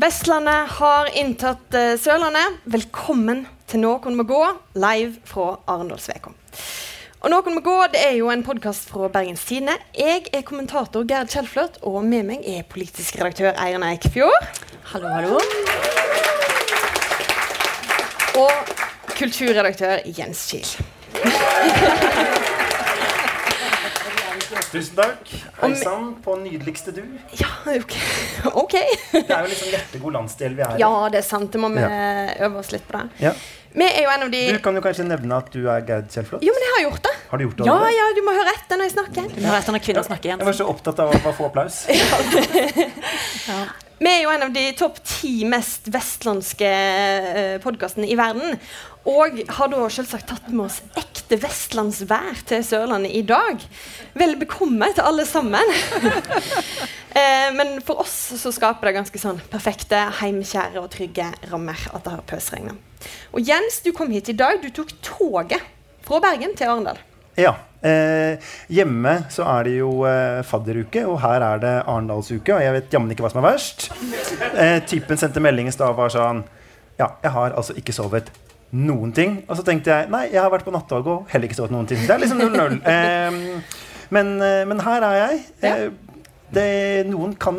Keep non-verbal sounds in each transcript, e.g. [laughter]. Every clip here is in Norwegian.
Vestlandet har inntatt eh, Sørlandet. Velkommen til Noen må gå, live fra Arendalsveka. Og Noen må gå det er jo en podkast fra Bergens Tidende. Jeg er kommentator Gerd Kjellflørt, og med meg er politisk redaktør Eirin Eikfjord. Hallo, hallo. Og kulturredaktør Jens Kiel. [laughs] Tusen takk. Hei sann på nydeligste du. Ja, ok. [laughs] okay. Det er jo liksom hjertegod landsdel vi er i. Ja, det er sant. Det må vi øve oss litt på det. Ja. Vi er jo en av de Du kan jo kanskje nevne at du er Gerd Kjellflot? Jo, men jeg har gjort det. Har du gjort det? Ja, ja, du må høre etter når jeg snakker. Du hører etter når kvinner snakker igjen. Jeg var så opptatt av å få applaus. [laughs] Vi er jo en av de topp ti mest vestlandske uh, podkastene i verden. Og har da selvsagt tatt med oss ekte vestlandsvær til Sørlandet i dag. Vel bekomme til alle sammen. [laughs] Eh, men for oss så skaper det ganske sånn perfekte, heimkjære og trygge rammer at det har pøsregna. Og Jens, du kom hit i dag. Du tok toget fra Bergen til Arendal. Ja. Eh, hjemme så er det jo eh, fadderuke, og her er det Arendalsuke. Og jeg vet jammen ikke hva som er verst. Eh, typen sendte melding i stad var sånn Ja, jeg har altså ikke sovet noen ting. Og så tenkte jeg nei, jeg har vært på nattog og heller ikke sovet noen ting. Det er liksom 0-0. [laughs] Eh, men, eh, men her er jeg. Eh, det, noen kan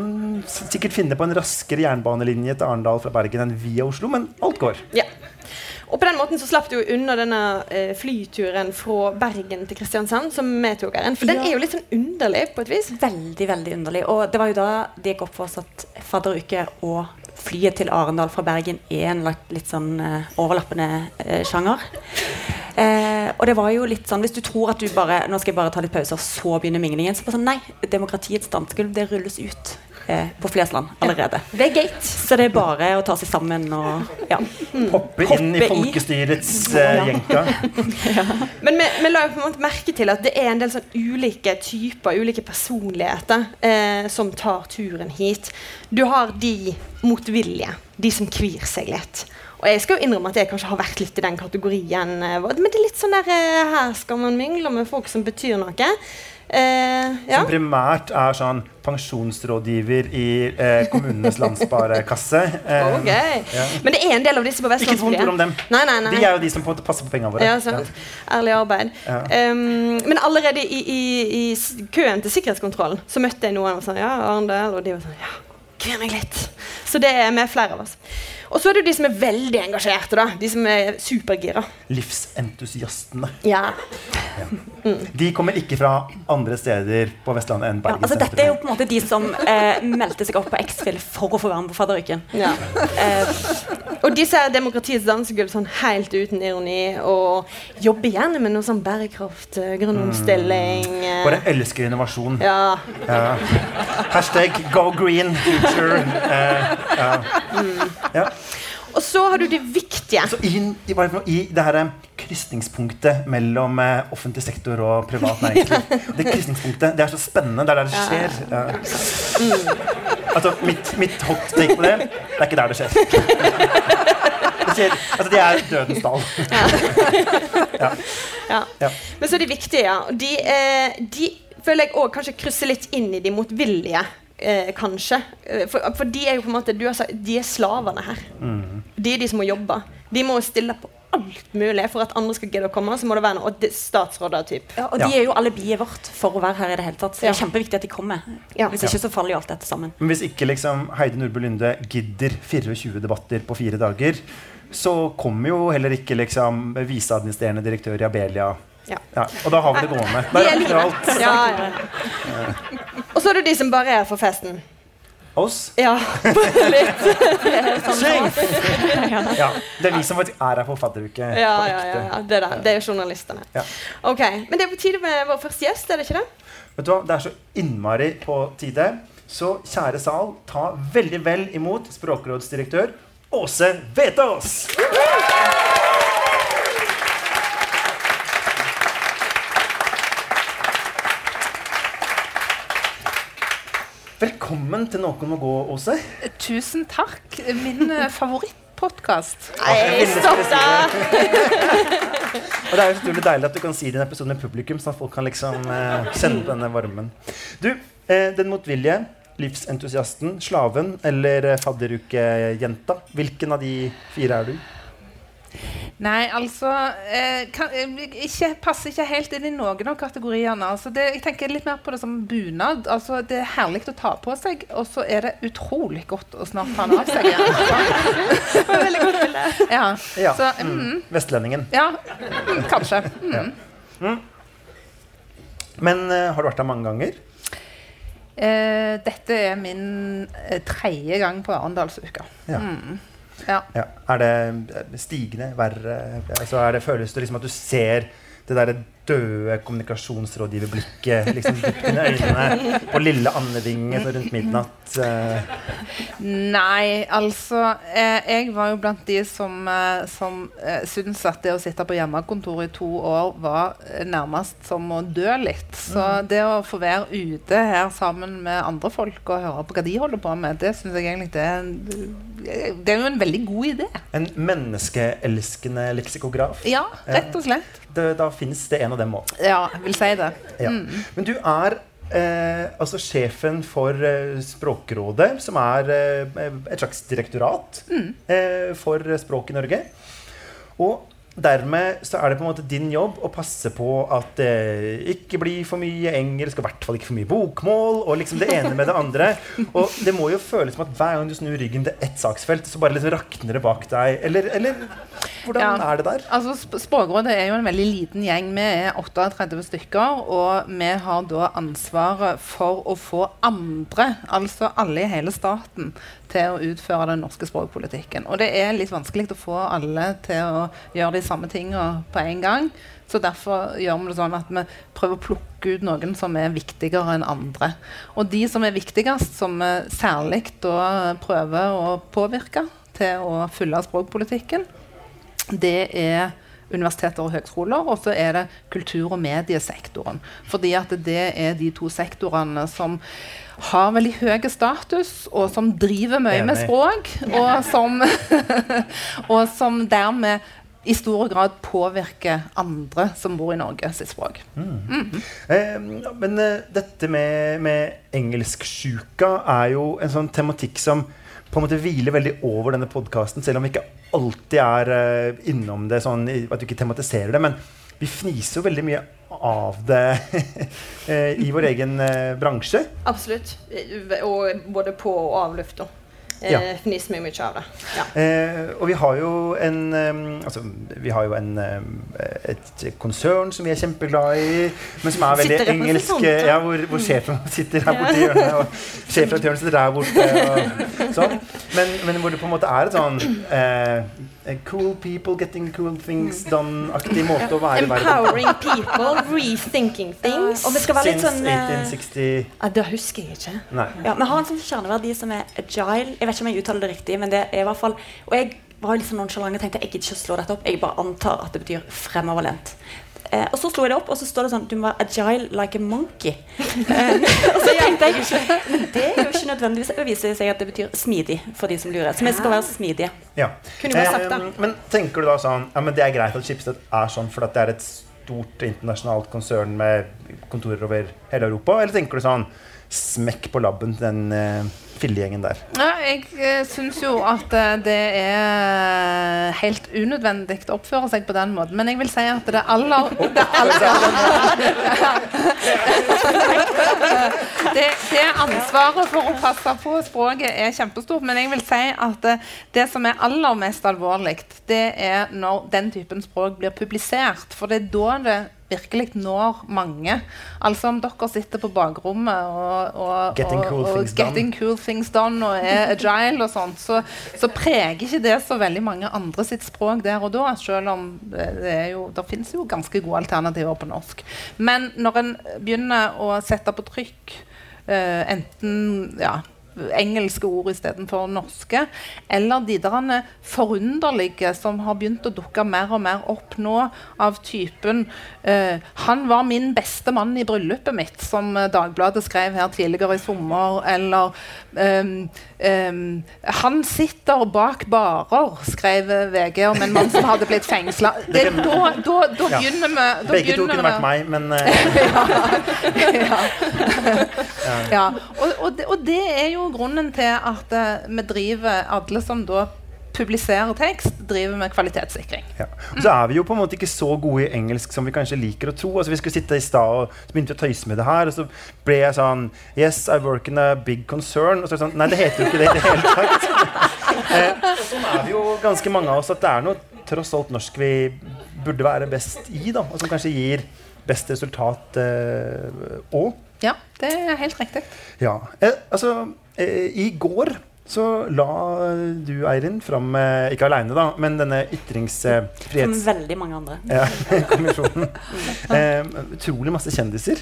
sikkert finne på en raskere jernbanelinje til Arendal fra Bergen enn via Oslo, men alt går. Ja. Og på den måten så slapp du jo unna denne eh, flyturen fra Bergen til Kristiansand, som vi tok her. For den Ja. er jo litt sånn underlig på et vis. Veldig, veldig underlig. Og det var jo da det gikk opp for oss at fadderuke og flyet til Arendal fra Bergen er en litt sånn eh, overlappende eh, sjanger. Eh, og det var jo litt sånn Hvis du tror at du bare Nå skal jeg bare ta litt pause, og så begynner minglingen. Så bare sånn Nei, demokratiets dansegulv det rulles ut eh, på Flesland allerede. Ja, ved gate. Så det er bare å ta seg sammen og ja. Hoppe inn i Hoppe i. folkestyrets eh, [laughs] Ja. Men vi, vi la jo på en måte merke til at det er en del sånn ulike typer, ulike personligheter, eh, som tar turen hit. Du har de motvillige, de som kvir seg litt. Og jeg skal jo innrømme at jeg kanskje har vært litt i den kategorien. eh, Men det er litt sånn der eh, Her skal man mingle med folk som betyr noe. Eh, ja. Som primært er sånn pensjonsrådgiver i eh, kommunenes landssparekasse. [laughs] Eh, okay. ja. Men det er en del av disse på Ikke et vondt ord om dem. Nei, nei, nei. De er jo de som på passer på pengene våre. Ja, sant. Ærlig arbeid. Ja. Um, men allerede i, i, i køen til sikkerhetskontrollen så møtte jeg noen og sa ja, Arendal, og de var sånn ja, kvir meg litt. Så det er med flere av oss. Og så er det jo de som er veldig engasjerte, da. De som er supergira. Livsentusiastene. Ja. De kommer ikke fra andre steder på Vestlandet enn ja Bergen altså Dette er jo på en måte de som eh, meldte seg opp på X-Fill for å få være med på fadderuken. ja. Eh, Og de ser demokratiets dansegulv sånn helt uten ironi, og jobber gjerne med noe sånn bærekraft, eh, grønn omstilling eh. Bare elsker innovasjon. Ja. Ja. Hashtag go green future. Eh, ja. Ja. Og så har du det viktige. Så i, i, i det her eh, krysningspunktet mellom eh, offentlig sektor og privat næringsliv [laughs] Det krysningspunktet, det er så spennende. Det er der det skjer. Ja. Altså, mitt, mitt hot take på det, det er ikke der det skjer. [laughs] Det skjer altså, det er dødens dal. Ja. Ja. Men så er de viktige, ja. De, eh, de føler jeg òg kanskje krysser litt inn i de motvillige. Eh, kanskje. Eh, For, for de er jo på en måte du har sagt, De er slavene her. De er de som må jobbe. De må stille på alt mulig for at andre skal gidde å komme. Så må det være noe og det- statsråder typ. Ja, og de Ja. er jo alibiet vårt for å være her i det hele tatt. Så det er Ja. kjempeviktig at de kommer. Ja. Hvis ikke så faller jo alt dette sammen. Men hvis ikke liksom Heidi Nordby Lunde gidder 24 debatter på fire dager, så kommer jo heller ikke liksom viseadministrerende direktør i Abelia. Ja. Ja, og da har vi det gående. De Der er er livet. alt. Ja, ja. Og så er det de som bare er for festen. Oss. Ja, [laughs] litt. [laughs] Syng! Ja, det er vi som faktisk er her på fadderuke. Ja, ja, ja. Det, er det. det er journalistene. Ja. Ok, Men det er på tide med vår første gjest, er det ikke det? Vet du hva, Det er så innmari på tide. Så kjære sal, ta veldig vel imot språkrådsdirektør Åse Vetås! Velkommen til Noen må gå, Åse. Tusen takk. Min eh, favorittpodkast. Nei, stopp da! [laughs] Og det er jo utrolig deilig at du kan si det i en episode med publikum, sånn at folk kan liksom eh, kjenne på denne varmen. Du, eh, Den motvillige, livsentusiasten, slaven eller eh, fadderukejenta? Hvilken av de fire er du? Nei, altså eh, kan, eh, ikke, Passer ikke helt inn i noen av kategoriene. Altså det, jeg tenker litt mer på det som bunad. Altså det er herlig å ta på seg, og så er det utrolig godt å snart ta den av seg igjen. Det veldig godt bilde. ja. Ja. Så, mm. mm, Vestlendingen. ja, mm, kanskje. Mm. Men uh, har du vært der mange ganger? Eh, dette er min eh, tredje gang på Arendalsuka. Ja. Mm. Ja. Ja. Er det stigende? Verre? Altså er det, føles det liksom at du ser det derre døde kommunikasjonsrådgiverblikket liksom dypt inn i øynene på lille andedinge så rundt midnatt? eh. Nei, altså eh, Jeg var jo blant de som, eh, som eh, syntes at det å sitte på hjemmekontor i to år var nærmest som å dø litt. Så det å få være ute her sammen med andre folk og høre på hva de holder på med, det syns jeg egentlig det er, en, det er jo en veldig god idé. En menneskeelskende leksikograf? Ja, rett og slett. Det, da fins det en av dem òg. Ja, jeg vil si det. Ja. Men du er eh, altså sjefen for eh, Språkrådet, som er eh, et slags direktorat eh, for språk i Norge. Og dermed så er det på en måte din jobb å passe på at det ikke blir for mye engelsk, og i hvert fall ikke for mye bokmål, og liksom det ene med det andre. [laughs] Og det må jo føles som at hver gang du snur ryggen til ett saksfelt, så bare liksom rakner det bak deg. Eller, eller hvordan Ja. er det der? Altså, Språkrådet er jo en veldig liten gjeng. Vi er 38 stykker. Og vi har da ansvaret for å få andre, altså alle i hele staten, til å utføre den norske språkpolitikken. Og det er litt vanskelig å få alle til å gjøre de samme tingene på en gang. Så derfor gjør vi det sånn at vi prøver å plukke ut noen som er viktigere enn andre. Og de som er viktigst, som vi særlig da prøver å påvirke til å følge språkpolitikken, det er universiteter og høgskoler, og så er det kultur- og mediesektoren. Fordi at det er de to sektorene som har veldig høy status, og som driver mye med språk, og som, [laughs] og som dermed i stor grad påvirker andre som bor i Norge sitt språk. Eh, men eh, dette med, med engelsksjuka er jo en sånn tematikk som på en måte hviler veldig over denne podkasten, selv om vi ikke alltid er eh, innom det sånn at du ikke tematiserer det. Men vi fniser jo veldig mye av det [laughs] eh, i vår egen eh, bransje. Absolutt. Og både på og av lufta. Ja. Fniser vi mye av det. Ja. Eh, og vi har jo en Altså, vi har jo en, et konsern som vi er kjempeglade i, men som er veldig engelsk. Ja, hvor, hvor sjefen [laughs] sitter her borte i hjørnet, og sjefredaktøren sitter der borte. Og sånn. men, men hvor det på en måte er et sånn eh, Cool people getting cool things done-aktig måte å være i verden Empowering people, rethinking things. Og vi skal være litt sånn eh, 1860 Ja, det husker jeg ikke. Nei. Ja, Vi har en sånn kjerneverdi som er agile. Jeg vet ikke om jeg uttaler det riktig, men det er i hvert fall Og jeg var litt sånn nonchalant og tenkte jeg gidder ikke å slå dette opp. Jeg bare antar at det betyr fremoverlent. Eh, og så slo jeg det opp, og så står det sånn Du må være agile like a monkey. Eh, og så tenkte jeg Men det er jo ikke nødvendigvis Det viser seg at det betyr smidig for de som lurer. Så vi skal være smidige. Ja. Kunne bare sagt det. Eh, men tenker du da sånn Ja, men det er greit at Schibsted er sånn fordi at det er et stort internasjonalt konsern med kontorer over hele Europa, eller tenker du sånn smekk på labben til den uh, fillegjengen der? Ja, jeg eh, syns jo at eh, det er helt unødvendig å oppføre seg på den måten. Men jeg vil si at det aller, det aller [laughs] det, det ansvaret for å passe på språket er kjempestort. Men jeg vil si at eh, det som er aller mest alvorlig, det er når den typen språk blir publisert. For det er da det virkelig når mange. Altså om dere sitter på bakrommet og, og, Getting cool og og getting cool things done og er agile og sånt, så, så preger ikke det så veldig mange andre sitt språk der og da, selv om det, er jo, det finnes jo ganske gode alternativer på norsk. Men når en begynner å sette på trykk Uh, enten ja, engelske ord istedenfor norske. Eller de der forunderlige som har begynt å dukke mer og mer opp nå, av typen eh, 'Han var min beste mann i bryllupet mitt', som Dagbladet skrev her tidligere i sommer. Eller um, um, 'Han sitter bak barer', skrev VG om en mann som hadde blitt fengsla. Da, da, da, Ja. begynner vi da Begge to kunne vært meg, men eh, [laughs] ja. ja. Og, og, det, og det er jo grunnen til at eh, vi driver Alle som da publiserer tekst, driver med kvalitetssikring. ja. Og så er vi jo på en måte ikke så gode i engelsk som vi kanskje liker å tro. Altså Vi skulle sitte i stad og så begynte å tøyse med det her, og så ble jeg sånn Yes, I work in a big concern. Og så er det sånn Nei, det heter jo ikke det i det hele tatt. [laughs] eh, og sånn er vi jo ganske mange av oss at det er noe tross alt norsk vi burde være best i, da. Og som kanskje gir best resultat òg. Ja, det er helt riktig. Ja. Eh, altså, eh, i går så la du, Eirin, fram eh, Ikke aleine, da, men denne ytringsfrihets... Som veldig mange andre. Ja, [laughs] kommisjonen. Eh, utrolig masse kjendiser.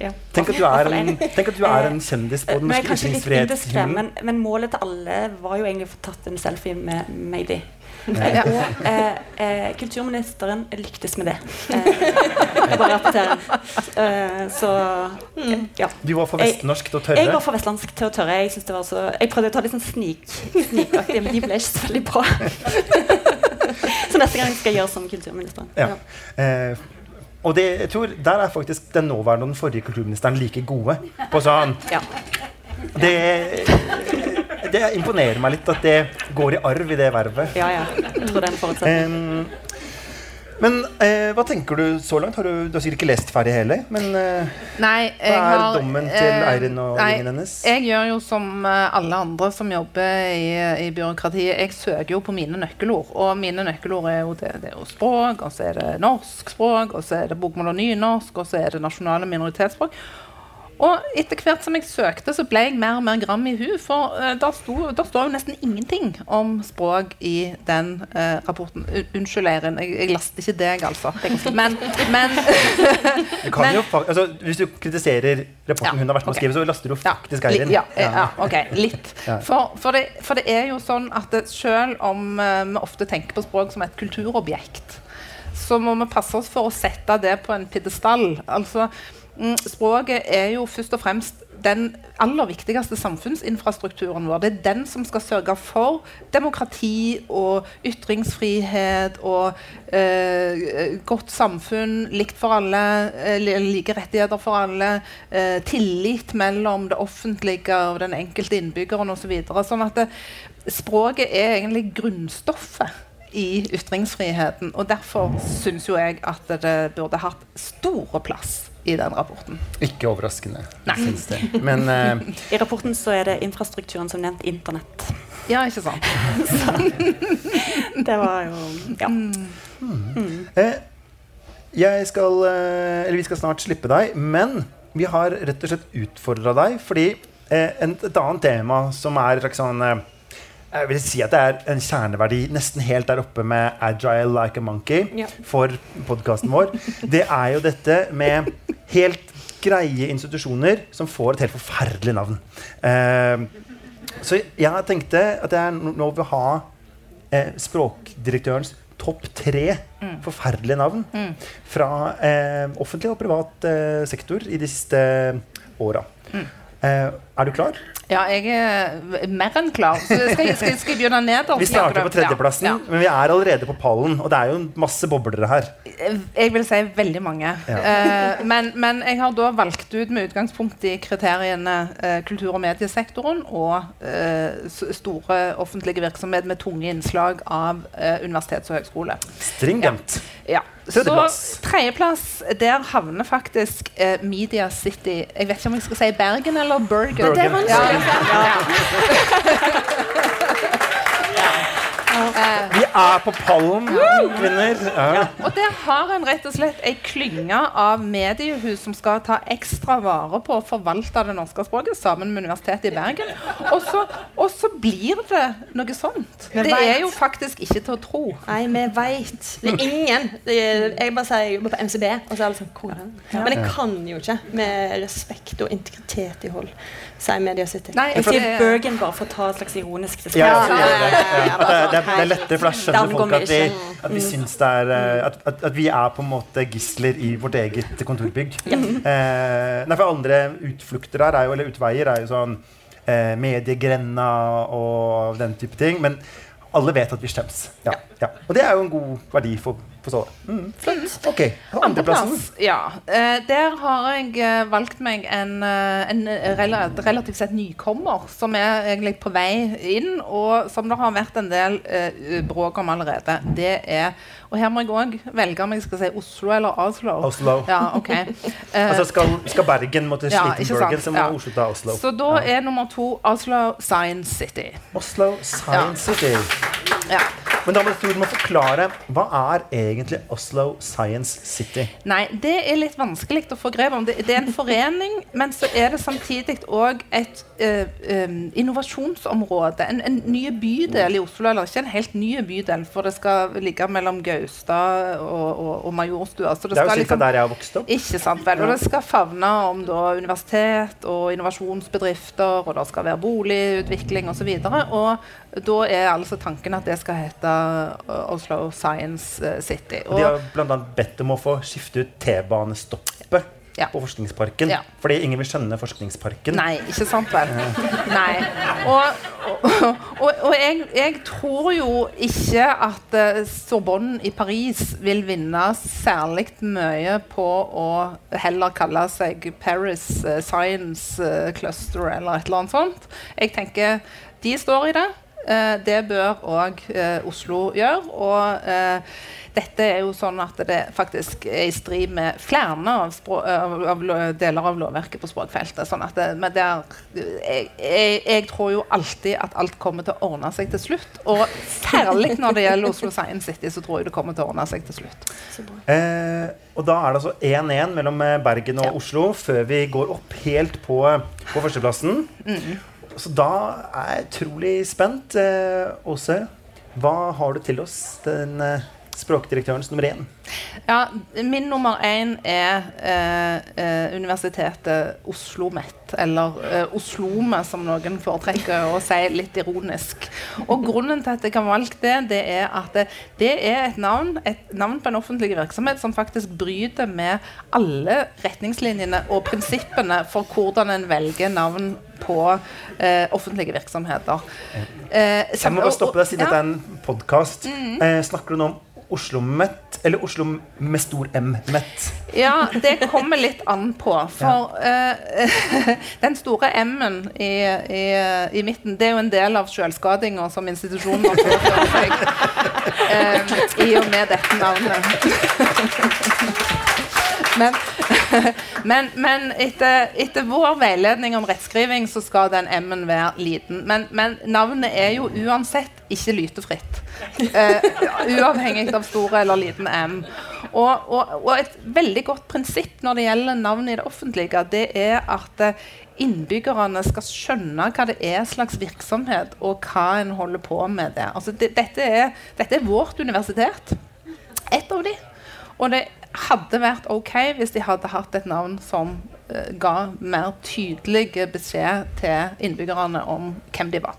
Ja. Tenk at du er en, tenk at du er en kjendis på den jeg er norske ytringsfrihetshimmelen. men, men målet til alle var jo egentlig å få tatt en selfie med Mady. Ja. Og eh, eh, kulturministeren lyktes med det. Eh, jeg bare rapporterer. Eh, så ja. Du var for vestnorsk til å Jeg tørre. var for vestlandsk til å tørre. Jeg, det var så, jeg prøvde å ta litt sånn snik, snikaktig, men de ble ikke så veldig bra. [laughs] så neste gang skal jeg gjøre som kulturministeren. Ja. Eh, og det, jeg tror, der er faktisk den nåværende og den forrige kulturministeren like gode. På sånn Ja. det, det imponerer meg litt at det går i arv i det vervet. Ja, ja. Jeg tror det er en forutsetning. Men eh, hva tenker du så langt? Har du, du har sikkert ikke lest ferdig hele? Men eh, Nei, jeg hva er har, dommen til eh, Eirin og nei, gjengen hennes? Jeg gjør jo som eh, alle andre som jobber i, i byråkratiet. Jeg søker jo på mine nøkkelord. Og mine nøkkelord er jo, det, det er jo språk, og så er det norsk språk, og så er det bokmål og nynorsk, og så er det nasjonale minoritetsspråk. Og etter hvert som jeg søkte, så ble jeg mer og mer gram i hu. For uh, der, sto, der står jo nesten ingenting om språk i den uh, rapporten. U unnskyld, Eirin. Jeg, jeg laster ikke deg, altså. Men, men [laughs] kan men- jo, altså, hvis du kritiserer rapporten Ja, hun har vært med å skrive, så laster du faktisk Eirin. Ja, ja, ja, ok, litt. For, for, det, for det er jo sånn at det, selv om uh, vi ofte tenker på språk som et kulturobjekt, så må vi passe oss for å sette det på en pidestall. Altså, språket er jo først og fremst den aller viktigste samfunnsinfrastrukturen vår. Det er den som skal sørge for demokrati og ytringsfrihet og eh, godt samfunn, likt for alle, eh, like rettigheter for alle, eh, tillit mellom det offentlige og den enkelte innbyggeren osv. Så sånn at det, språket er egentlig grunnstoffet i ytringsfriheten. Og derfor syns jo jeg at det burde hatt store plass i den rapporten. Ikke overraskende. Nei. Syns det. Men uh, [laughs] I rapporten så er det infrastrukturen som nevnt internett. Ja, ikke sant? [laughs] Det var jo Ja. eh, jeg skal eh, Eller vi skal snart slippe deg, men vi har rett og slett utfordra deg fordi eh, en, et annet tema som er liksom, jeg vil si at det er en kjerneverdi nesten helt der oppe med 'agile like a monkey' Ja. for podkasten vår. Det er jo dette med helt greie institusjoner som får et helt forferdelig navn. Eh, så jeg tenkte at jeg nå vil ha eh, språkdirektørens topp tre forferdelige navn fra eh, offentlig og privat eh, sektor i de siste åra. Eh, er du klar? Ja, jeg er mer enn klar. Så skal, skal, skal jeg begynne nederst? Vi starter på tredjeplassen, Ja, ja. men vi er allerede på pallen. Og det er jo masse boblere her. Jeg vil si veldig mange. Eh, men, men jeg har da valgt ut med utgangspunkt i kriteriene eh, kultur- og mediesektoren og eh, store offentlige virksomheter med tunge innslag av universitets- og høgskole. Stringent. Ja. Så Tredjeplass. tredjeplass, der havner faktisk Media City Jeg vet ikke om jeg skal si Bergen eller Bergen. Bergen. Ja, ja. Vi er på pallen, kvinner. Ja. og der har en rett og slett ei klynge av mediehus som skal ta ekstra vare på å forvalte det norske språket sammen med Universitetet i Bergen. Og så, og så blir det noe sånt. Det er jo faktisk ikke til å tro. Nei, vi veit. Det er ingen. Det er, jeg bare sier jeg jobber på MCB, og så er alle sånn hvordan? Men jeg kan jo ikke med respekt og integritet i hold si Media City. Nei, Jeg sier Bergen bare for å ta et slags ironisk til Ja, ja, ja, ja, ja. Det, det, er, det er lettere, for da skjønner folk at vi, at vi syns det er eh, at, at, at vi er på en måte gisler i vårt eget kontorbygg. Eh, nei, for andre utflukter her, er jo, eller utveier, er jo sånn eh, Mediegrenda og den type ting. Men alle vet at vi stemmer. Ja, ja. Og det er jo en god verdi for, for Ståle. Mm, flott. Ok. Andreplassen? Ja. Eh, der har jeg eh, valgt meg en, eh, en rela relativt sett nykommer som er egentlig på vei inn, og som det har vært en del uh, bråk om allerede. Det er Og her må jeg òg velge om jeg skal si Oslo eller Oslo. Oslo. Ja, ok. Uh, [laughs] Altså skal, skal Bergen måtte slite med Bergen, så må ja. Oslo ta Oslo. så da er nummer to Oslo Science City. Oslo Science City. Ja. Men da må du forklare hva er egentlig Oslo Science City? Nei, det er litt vanskelig å få grep om. Det, det er en forening, men så er det samtidig òg et uh, um, innovasjonsområde. En, en ny bydel i Oslo, eller ikke en helt ny bydel, for det skal ligge mellom Gaustad og, og, og Majorstua. Så det, er jo ca. liksom der jeg har vokst opp. ikke sant vel, og Det skal favne om da, universitet og innovasjonsbedrifter, og det skal være boligutvikling osv. Og da er altså tanken at det skal hete uh, Oslo Science uh, City. Og de har bl.a. bedt om å få skifte ut T-banestoppet Ja. på Forskningsparken. Ja. Fordi ingen vil skjønne Forskningsparken. Nei, ikke sant vel? Nei. Og, og, og, og jeg, jeg tror jo ikke at uh, Sorbonne i Paris vil vinne særlig mye på å heller kalle seg Paris uh, Science uh, Cluster eller et eller annet sånt. Jeg tenker de står i det. Eh, det bør òg Oslo gjøre. Og eh, dette er jo sånn at det faktisk er i strid med flere av, av, av deler av lovverket på språkfeltet. Sånn at det, men der, jeg, jeg, jeg tror jo alltid at alt kommer til å ordne seg til slutt. Og særlig når det gjelder Oslo Science City, så tror jeg det kommer til å ordne seg til slutt. Eh, og da er det altså 1-1 mellom eh, Bergen og Ja. Oslo før vi går opp helt på, på førsteplassen. Mm. Så da er jeg utrolig spent. Eh, Åse, hva har du til oss? Den eh, språkdirektørens nummer én. Ja, min nummer én er eh, eh, universitetet Oslo OsloMet, eller eh, Oslome, som noen foretrekker å si litt ironisk. Og Grunnen til at jeg har valgt det, det er at det, det er et navn, et navn på en offentlig virksomhet som faktisk bryter med alle retningslinjene og prinsippene for hvordan en velger navn på eh, offentlige virksomheter. Eh, Jeg må bare stoppe deg siden ja. Mm. dette er en podkast. Eh, snakker du nå om Oslo-Met eller Oslo med stor M-Met? Ja, det kommer litt an på. For eh, [laughs] den store M-en i, i, i midten, det er jo en del av selvskadinga som institusjonen har påføre seg. [laughs] eh, I og med dette navnet. [laughs] Men, [laughs] men, men etter, etter vår veiledning om rettskriving så skal den M-en være liten. Men, men navnet er jo uansett ikke lytefritt. Uh, [laughs] uavhengig av stor eller liten M. Og, og, og et veldig godt prinsipp når det gjelder navn i det offentlige, det er at eh, innbyggerne skal skjønne hva det er slags virksomhet, og hva en holder på med der. Altså, det, dette, er, dette er vårt universitet. Et av de. Og det hadde vært ok hvis de hadde hatt et navn som eh, ga mer tydelig beskjed til innbyggerne om hvem de var.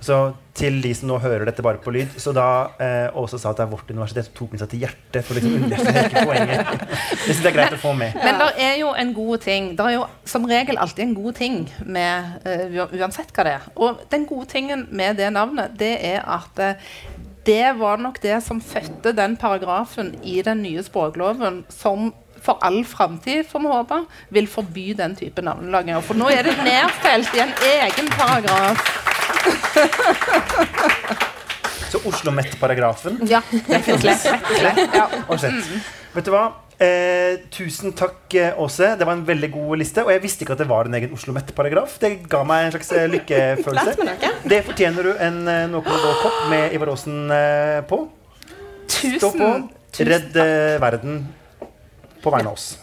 Så til de som nå hører dette bare på lyd, så da eh, Åse sa at det er vårt universitet, tok hun seg til hjertet for å liksom understreke [laughs] poenget. Det syns jeg er greit å få med. Men det er jo en god ting. Det er jo som regel alltid en god ting med uh, uansett hva det er. Og den gode tingen med det navnet, det er at eh, det var nok det som fødte den paragrafen i den nye språkloven som for all framtid, får vi håpe, vil forby den type navnelaginger. For nå er det nedfelt i en egen paragraf. Så Oslo Met-paragrafen Ja, rett og slett. Rett og slett. Ja. Vet du hva? Eh, tusen takk, eh, Åse. Det var en veldig god liste. Og jeg visste ikke at det var en egen Oslo Met-paragraf. Det ga meg en slags eh, lykkefølelse. Det fortjener du en Noe å gå-kopp med Ivar Aasen eh, på. Stå på. Redd eh, verden på vegne av oss.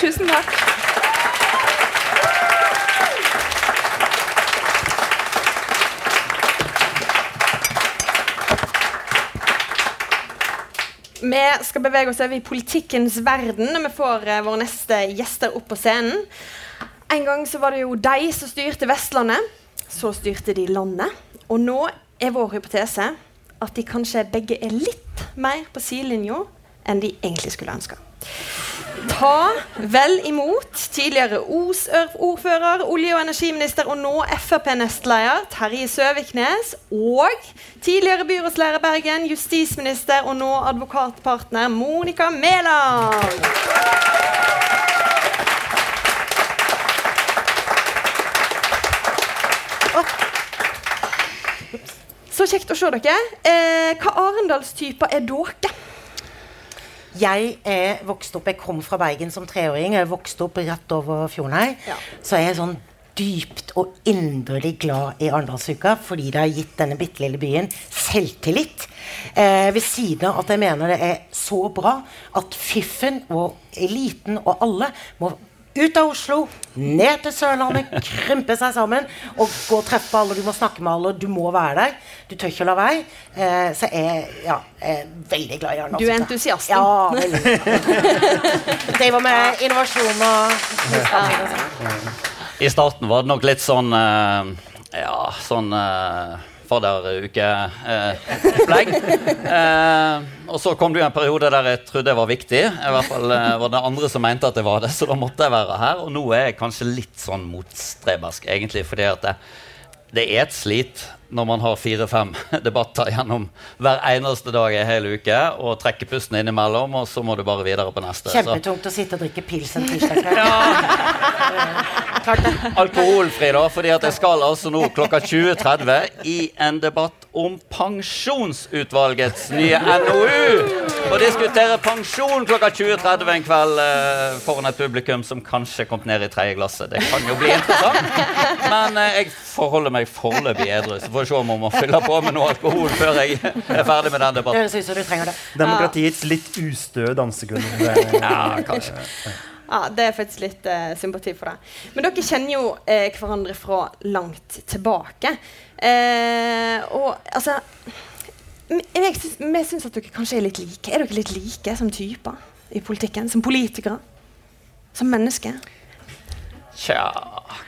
tusen takk. Vi skal bevege oss over i politikkens verden når vi får eh, våre neste gjester opp på scenen. En gang så var det jo de som styrte Vestlandet. Så styrte de landet. Og nå er vår hypotese at de kanskje begge er litt mer på sidelinja enn de egentlig skulle ønske. Ta vel imot tidligere Os-ordfører, olje- og energiminister og nå Frp-nestleder Terje Søviknes og tidligere byrådsleder Bergen, justisminister og nå advokatpartner Monica Mæland. Så kjekt å se dere. Eh, hva Arendalstyper er dere? Jeg er vokst opp, jeg kom fra Bergen som treåring. Jeg vokste opp rett over fjorden her. Ja. Så jeg er sånn dypt og inderlig glad i Arendalsuka fordi det har gitt denne bitte lille byen selvtillit. Eh, ved siden av at jeg mener det er så bra at fiffen og eliten og alle må ut av Oslo, ned til Sørlandet, krympe seg sammen og gå og treffe alle. Du må snakke med alle, du må være der. Du tør ikke å la være. Eh, så jeg, ja, jeg er veldig glad i Arne. Du er entusiasten. Ja, veldig. [laughs] Driver med innovasjon og. I starten var det nok litt sånn eh, Ja, sånn uh, fadderuke-opplegg. Eh, og så kom det jo en periode der jeg trodde jeg var viktig. I hvert fall eh, var det andre som mente at jeg var det, så da måtte jeg være her. Og nå er jeg kanskje litt sånn motstrebersk, egentlig, fordi at det, det er et slit når man har fire-fem [laughs] debatter gjennom hver eneste dag en hel uke, og trekker pusten innimellom, og så må du bare videre på neste. Så Kjempetungt å sitte og drikke pils en tirsdag kveld. [laughs] Alkoholfri, da, fordi at jeg skal altså nå klokka 20.30 i en debatt om Pensjonsutvalgets nye NOU. Og diskutere pensjon klokka 20.30 en kveld eh, foran et publikum som kanskje kom ned i tredje glasset. Det kan jo bli interessant. Men eh, jeg forholder meg foreløpig edru, så får vi se om jeg må fylle på med noe alkohol før jeg er ferdig med den Det debatten. høres ut som du trenger det. Demokratiets litt ustø dansekunst. Ja, kanskje. Ja, Det er faktisk litt eh, sympati for det. Men dere kjenner jo eh, hverandre fra langt tilbake. Eh, og altså Jeg syns, at dere kanskje er litt like. Er dere litt like som typer i politikken? Som politikere? Som mennesker? Tja,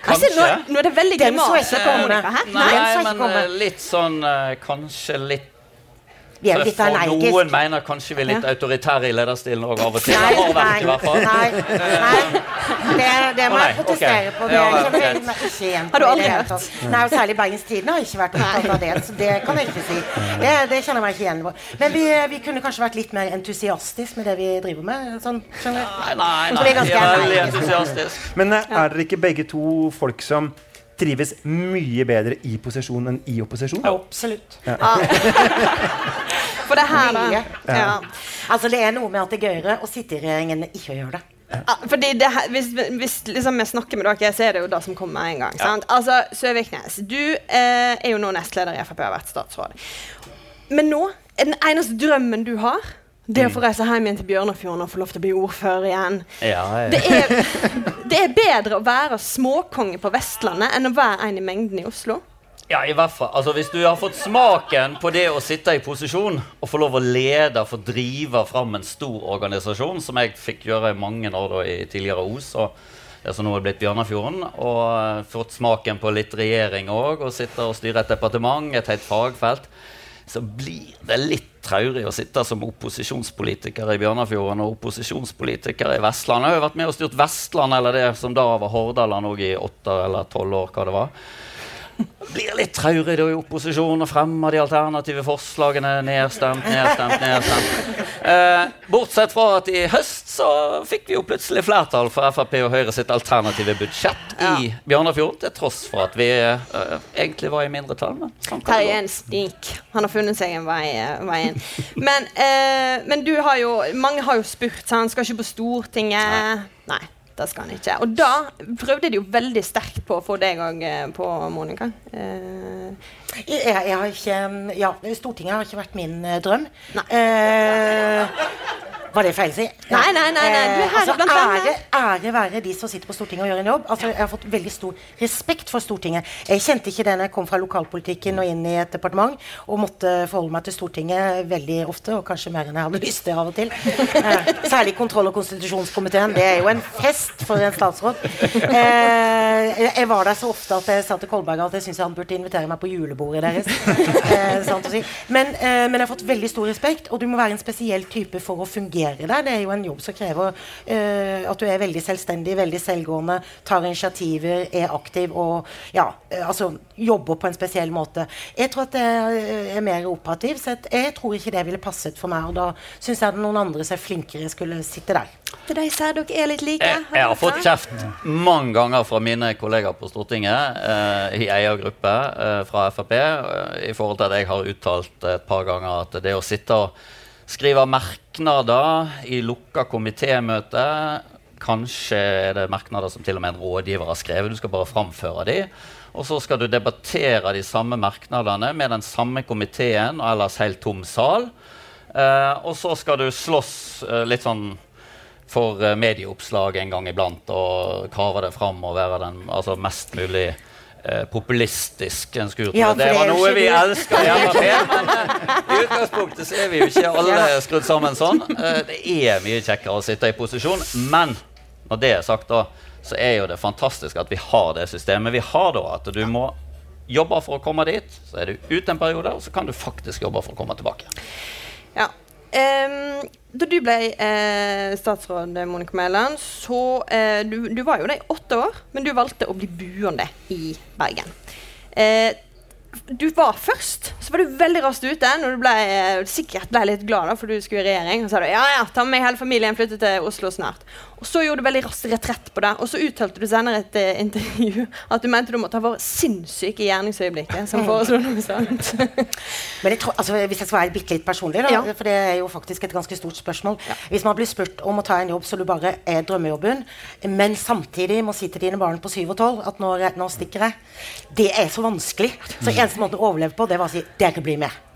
Altså, nå, kanskje. nå er det veldig Den så jeg grimase ikke på. Monica her. Nei, Nei, men eh, litt sånn eh, Kanskje litt Vi er jo litt For noen mener kanskje vi er litt autoritære i lederstilen òg av og til. Nei, Det har vært i hvert fall. nei, nei. Det, det må jeg protestere på. Det Ja, er ja, ikke, nei, ikke igjen. Har du aldri hørt? Nei, og Særlig Bergens Tidende har ikke vært opptatt av det. Så det kan jeg ikke si. Det, det kjenner jeg meg ikke igjen på. Men vi, vi kunne kanskje vært litt mer entusiastisk med det vi driver med. Sånn, skjønner du? Nei, nei, nei. veldig entusiastisk. Men eh, er dere ikke begge to folk som trives mye bedre i posisjon enn i opposisjon? Absolutt. [laughs] [laughs] For det her, da. Ja. Altså, det er noe med at det er gøyere å sitte i regjering enn ikke å gjøre det. Ja, fordi det Hvis, hvis liksom vi snakker med dere, så er det jo det som kommer en gang. Sant? Altså, Søviknes, du eh, er jo nå nestleder i Frp og har vært statsråd. Men nå er den eneste drømmen du har, det å få reise hjem igjen til Bjørnafjorden og få lov til å bli ordfører igjen. Ja, Det er, [laughs] det er bedre å være småkonge på Vestlandet enn å være en i mengden i Oslo. Ja, i hvert fall. Altså, hvis du har fått smaken på det å sitte i posisjon og få lov å lede, få drive fram en stor organisasjon, som jeg fikk gjøre i mange år da, i tidligere Os, og det som nå er blitt Bjørnafjorden, og eh, fått smaken på litt regjering òg, og sitte og styre et departement, et helt fagfelt, så blir det litt traurig å sitte som opposisjonspolitiker i Bjørnafjorden og opposisjonspolitiker i Vestland. Jeg har jo vært med og styrt Vestland, eller det som da var Hordaland, i åtte eller tolv år, hva det var. Blir litt traurig da i opposisjon og fremmer de alternative forslagene. Nedstemt, nedstemt, nedstemt. Eh, bortsett fra at i høst så fikk vi jo plutselig flertall for Frp og Høyre sitt alternative budsjett i Bjørnafjorden, til tross for at vi eh, egentlig var i mindretall. Sånn Terje er en snik. Han har funnet seg en vei, eh, inn. Men, eh, men du har jo Mange har jo spurt, så han skal ikke på Stortinget. Nei. Det skal han ikke. Og da prøvde de jo veldig sterkt på å få deg òg på, Monica. Eh, Jeg, jeg har ikke Ja, Stortinget har ikke vært min eh, drøm. Nei. Eh, var det feil å si? Nei, nei, nei, nei, du er herre altså, blant venner. ære, ære være de som sitter på Stortinget og gjør en jobb. Altså, jeg har fått veldig stor respekt for Stortinget. Jeg kjente ikke det når jeg kom fra lokalpolitikken og inn i et departement og måtte forholde meg til Stortinget veldig ofte, og kanskje mer enn jeg hadde lyst til av og til. Eh, særlig kontroll- og konstitusjonskomiteen. Det er jo en fest for en statsråd. Eh, jeg, var der så ofte at jeg sa til Kolberg at jeg syns han burde invitere meg på julebordet deres. Eh, men, eh, men jeg har fått veldig stor respekt, og du må være en spesiell type for å fungere der. Det er jo en jobb som krever eh, at du er veldig selvstendig, veldig selvgående, tar initiativer, er aktiv og ja, eh, altså jobber på en spesiell måte. Jeg tror at jeg eh, er mer operativ, så jeg, jeg tror ikke det ville passet for meg. Og da syns jeg at noen andre som er flinkere, skulle sitte der. til de sier dere er litt like. Jeg, jeg har fått kjeft mange ganger fra mine kollegaer på Stortinget eh, i eiergruppe eh, fra Frp eh, i forhold til at jeg har uttalt et par ganger at det å sitte og skrive merknader i lukka komitémøte Kanskje er det merknader som til og med en rådgiver har skrevet. Du skal bare framføre de. Og så skal du debattere de samme merknadene med den samme komiteen og ellers helt tom sal. Eh, og så skal du slåss eh, litt sånn for eh, medieoppslag en gang iblant og kave det fram og være den altså, mest mulig eh, populistisk en skur. Ja, det var noe vi elsker i Frp, men eh, i utgangspunktet så er vi jo ikke alle skrudd sammen sånn. Eh, det er mye kjekkere å sitte i posisjon, men når det er sagt, da, så er jo det fantastisk at vi har det systemet vi har da. At du må jobbe for å komme dit, så er du ute en periode, og så kan du faktisk jobbe for å komme tilbake. Ja. Ehm, da du ble eh, statsråd, Monica Mæland, så eh, du, du var jo det i åtte år, men du valgte å bli buende i Bergen. Eh, du var først, så var du veldig raskt ute når du ble, eh, sikkert ble litt glad da, for du skulle i regjering. Og sa du ja, ja, ta med hele familien, flytte til Oslo snart. Og så gjorde du veldig raskt retrett på det. Og så uttalte du senere et uh, intervju at du mente du måtte ha vært sinnssyk i gjerningsøyeblikket som foreslo noe sånt. [laughs] Men jeg tror, altså, hvis jeg skal være bitte litt personlig, da, Ja. for det er jo faktisk et ganske stort spørsmål Hvis man blir spurt om å ta en jobb så du bare er drømmejobben, men samtidig må si til dine barn på 7 og 12 at nå, nå stikker jeg, det er så vanskelig. Så eneste måten å overleve på, det var å si 'dere blir med'.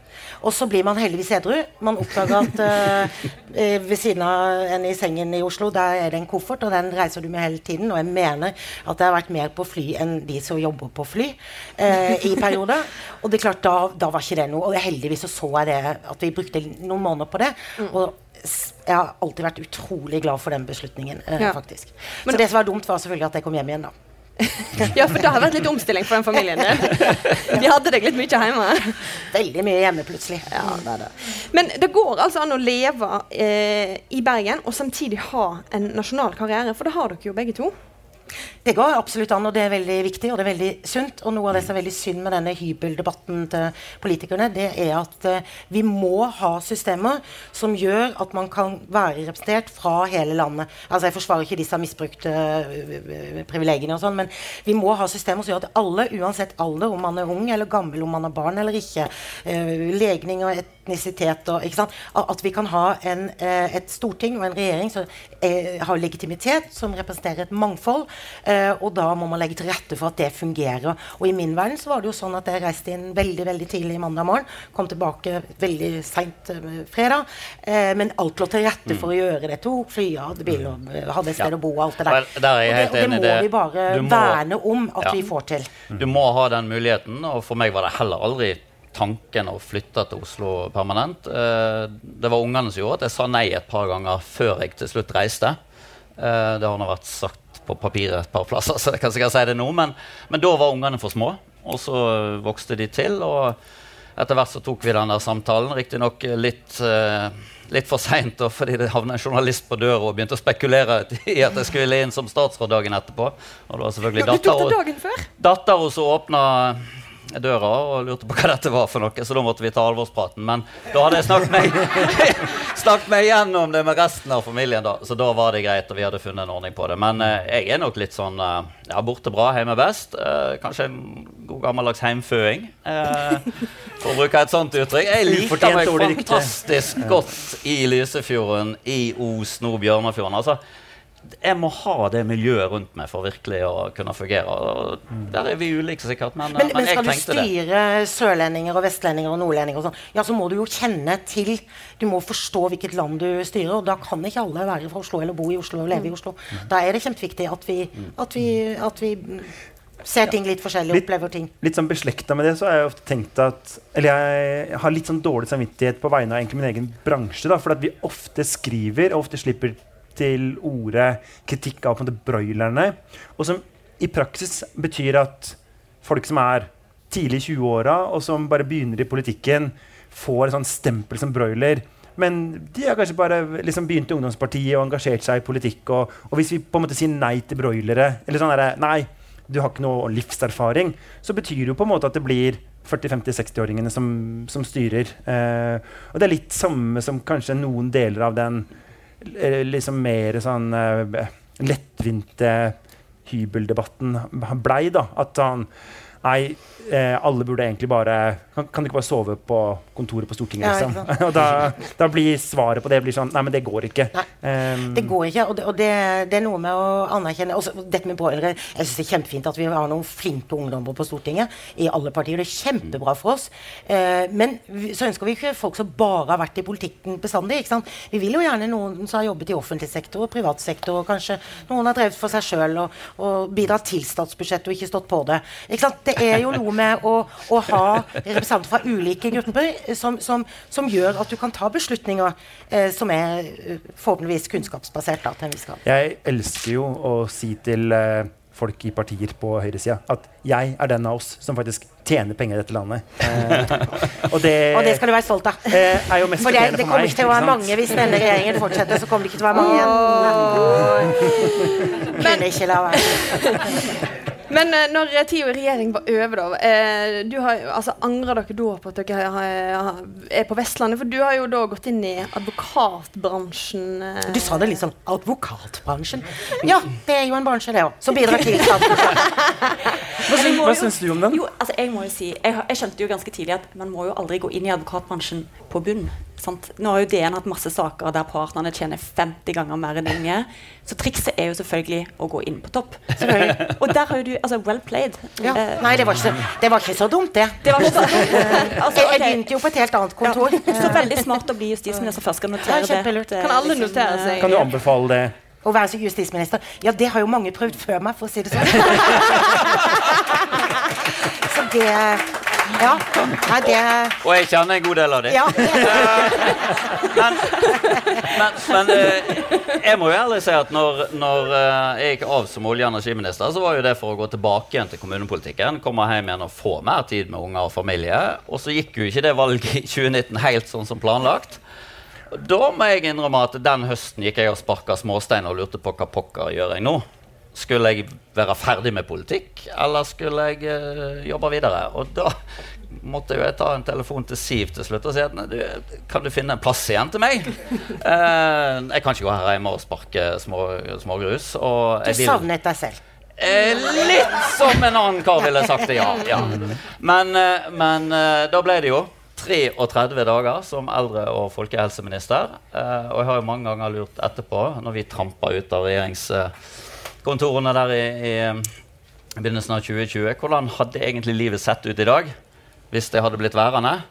Og så blir man heldigvis edru. Man oppdager at eh, ved siden av en i sengen i Oslo, der er det en koffert, og den reiser du med hele tiden. Og jeg mener at jeg har vært mer på fly enn de som jobber på fly uh, i perioder. Og det er klart, da, da var ikke det noe. Og heldigvis så, så jeg det, at vi brukte noen måneder på det. Og jeg har alltid vært utrolig glad for den beslutningen, uh, Ja. faktisk. Men- så det som var dumt, var selvfølgelig at jeg kom hjem igjen, da. [laughs] ja, for det har vært litt omstilling for den familien din. De hadde deg litt mye hjemme. Veldig mye hjemme plutselig. Ja, det er det. Men det går altså an å leve eh, i Bergen og samtidig ha en nasjonal karriere, for det har dere jo begge to. Det går absolutt an, og det er veldig viktig og det er veldig sunt. Og noe av det som er veldig synd med denne hybeldebatten til politikerne, det er at uh, vi må ha systemer som gjør at man kan være representert fra hele landet. Altså Jeg forsvarer ikke disse misbrukte uh, privilegiene og sånn, men vi må ha systemer som gjør at alle, uansett alder, om man er ung eller gammel, om man har barn eller ikke, uh, legning og etnisitet og ikke sant, At vi kan ha en, et storting og en regjering som har legitimitet, som representerer et mangfold. Og da må man legge til rette for at det fungerer. Og i min verden så var det jo sånn at jeg reiste inn veldig veldig tidlig mandag morgen. Kom tilbake veldig seint eh, fredag. Eh, men alt lå til rette for å gjøre det. Tok fly, hadde bil, og, eh, hadde et sted Ja. å bo og alt det der. Der er og det, og det må det. vi bare må- verne om at Ja. vi får til. Du må ha den muligheten, og for meg var det heller aldri tanken å flytte til Oslo permanent. Eh, det var ungene som gjorde at jeg sa nei et par ganger før jeg til slutt reiste. Eh, det har nå vært sagt på papiret et par plasser, [laughs] så jeg kan sikkert si det nå, men, men da var ungene for små, og så vokste de til. og etter hvert så tok vi den der samtalen, riktignok litt, uh, litt for seint fordi det havnet en journalist på døra og begynte å spekulere [laughs] i at jeg skulle inn som statsråd dagen etterpå. Og det var selvfølgelig Ja, datter dagen før. datter og så åpna døra og lurte på hva dette var for noe, så da måtte vi ta alvorspraten. Men da hadde jeg snakket meg, [laughs] snakket meg gjennom det med resten av familien, da. Så da var det greit, og vi hadde funnet en ordning på det. Men eh, jeg er nok litt sånn eh, ja, borte bra, hjemme best. Eh, kanskje en god gammeldags heimføing, eh, for å bruke et sånt uttrykk. Jeg liker meg fantastisk godt i Lysefjorden, i Os, nå Bjørnafjorden. Altså, jeg må ha det miljøet rundt meg for virkelig å kunne fungere. Og der er vi ulike, sikkert, men, Men, men, skal du styre det. sørlendinger og vestlendinger og nordlendinger, og sånn, ja, så må du jo kjenne til Du må forstå hvilket land du styrer, og da kan ikke alle være fra Oslo eller bo i Oslo og leve i Oslo. Da er det kjempeviktig at vi, at vi, at vi mm, ser ting litt forskjellig, Litt- opplever ting. Litt sånn beslekta med det, så har jeg ofte tenkt at Eller jeg har litt sånn dårlig samvittighet på vegne av egentlig min egen bransje. da, For at vi ofte skriver og ofte slipper til orde kritikk av broilerne. Og som i praksis betyr at folk som er tidlig i 20-åra, og som bare begynner i politikken, får et sånt stempel som broiler. Men de har kanskje bare liksom begynt i ungdomspartiet og engasjert seg i politikk. Og, og hvis vi på en måte sier nei til broilere, eller sånn derre Nei, du har ikke noe livserfaring, så betyr det jo på en måte at det blir 40-50-60-åringene som, som styrer. Eh, og det er litt samme som kanskje noen deler av den liksom mer sånn eh, lettvinte hybeldebatten blei, da. At han Nei, eh, alle burde egentlig bare kan, kan du ikke bare sove på kontoret på Stortinget, liksom? Ja, [laughs] og da, da blir svaret på det blir sånn Nei, men det går ikke. Um, Det går ikke, og det, og det, det er noe med å anerkjenne også, Dette med broilere Jeg synes det er kjempefint at vi har noen flinke ungdommer på Stortinget i alle partier. Det er kjempebra for oss. Eh, men så ønsker vi ikke folk som bare har vært i politikken bestandig. ikke sant? Vi vil jo gjerne noen som har jobbet i offentlig sektor og privat sektor, og kanskje noen har drevet for seg sjøl og, og bidratt til statsbudsjettet og ikke stått på det. Ikke sant? Det er jo noe med å, å ha representanter fra ulike grupper som, som, som gjør at du kan ta beslutninger eh, som er eh, forhåpentligvis kunnskapsbasert. da, til en viss grad. Jeg elsker jo å si til eh, folk i partier på høyresida at jeg er den av oss som faktisk tjener penger i dette landet. Eh, og det, Og det skal du være stolt av. eh, er jo mest For det, det kommer ikke til å være mange hvis denne regjeringen fortsetter. så kommer det ikke til å være mange igjen. Kunne ikke la være. Men eh, når eh, tida i regjering var over, da eh, du har, altså, Angrer dere da på at dere har, har, er på Vestlandet? For du har jo da gått inn i advokatbransjen. eh. Du sa det litt sånn advokatbransjen. Ja, det er jo en bransje, det òg. Som bidrar til statsbudsjettet. [laughs] Hva, syns, du om den? Jo, altså jeg må jo si, jeg, jeg skjønte jo ganske tidlig at man må jo aldri gå inn i advokatbransjen på bunn. Sant? Nå har jo DN hatt masse saker der partnerne tjener 50 ganger mer enn unge. Så trikset er jo selvfølgelig å gå inn på topp. Og der har jo du Altså, well played. Ja. Uh, Nei, det var, ikke så, det var ikke så dumt, det. det var ikke så [laughs] altså, Jeg, jeg begynte jo på et helt annet kontor. Ja, så veldig smart å bli justisminister først. Skal notere Ja, det. Kan alle liksom, notere eh, seg? Kan du anbefale det? Å være så justisminister. Ja, det har jo mange prøvd før meg, for å si det sånn. [laughs] Så det Ja. Nei, det Og jeg kjenner en god del av dem. Ja. [laughs] Men, men, men eh, jeg må jo ærlig si at når, når eh, jeg gikk av som olje- og energiminister, så var jo det for å gå tilbake igjen til kommunepolitikken. Komme hjem igjen og få mer tid med unger og familie. Og så gikk jo ikke det valget i 2019 helt sånn som planlagt. Da må jeg innrømme at den høsten gikk jeg og sparka småstein og lurte på hva pokker gjør jeg nå. Skulle jeg være ferdig med politikk, eller skulle jeg uh, jobbe videre? Og da måtte jo jeg ta en telefon til Siv til slutt og si at du, kan du finne en plass igjen til meg? uh, [laughs] jeg kan ikke gå her hjemme og sparke små, smågrus. Og Du vil- savnet deg selv. Eh, litt som en annen kar ville sagt det, ja. ja. Men, uh, men eh, da ble det jo 33 dager som eldre- og folkehelseminister. Eh, og jeg har jo mange ganger lurt etterpå, når vi trampa ut av regjeringskontorene der i, i begynnelsen av 2020, hvordan hadde egentlig livet sett ut i dag hvis det hadde blitt værende?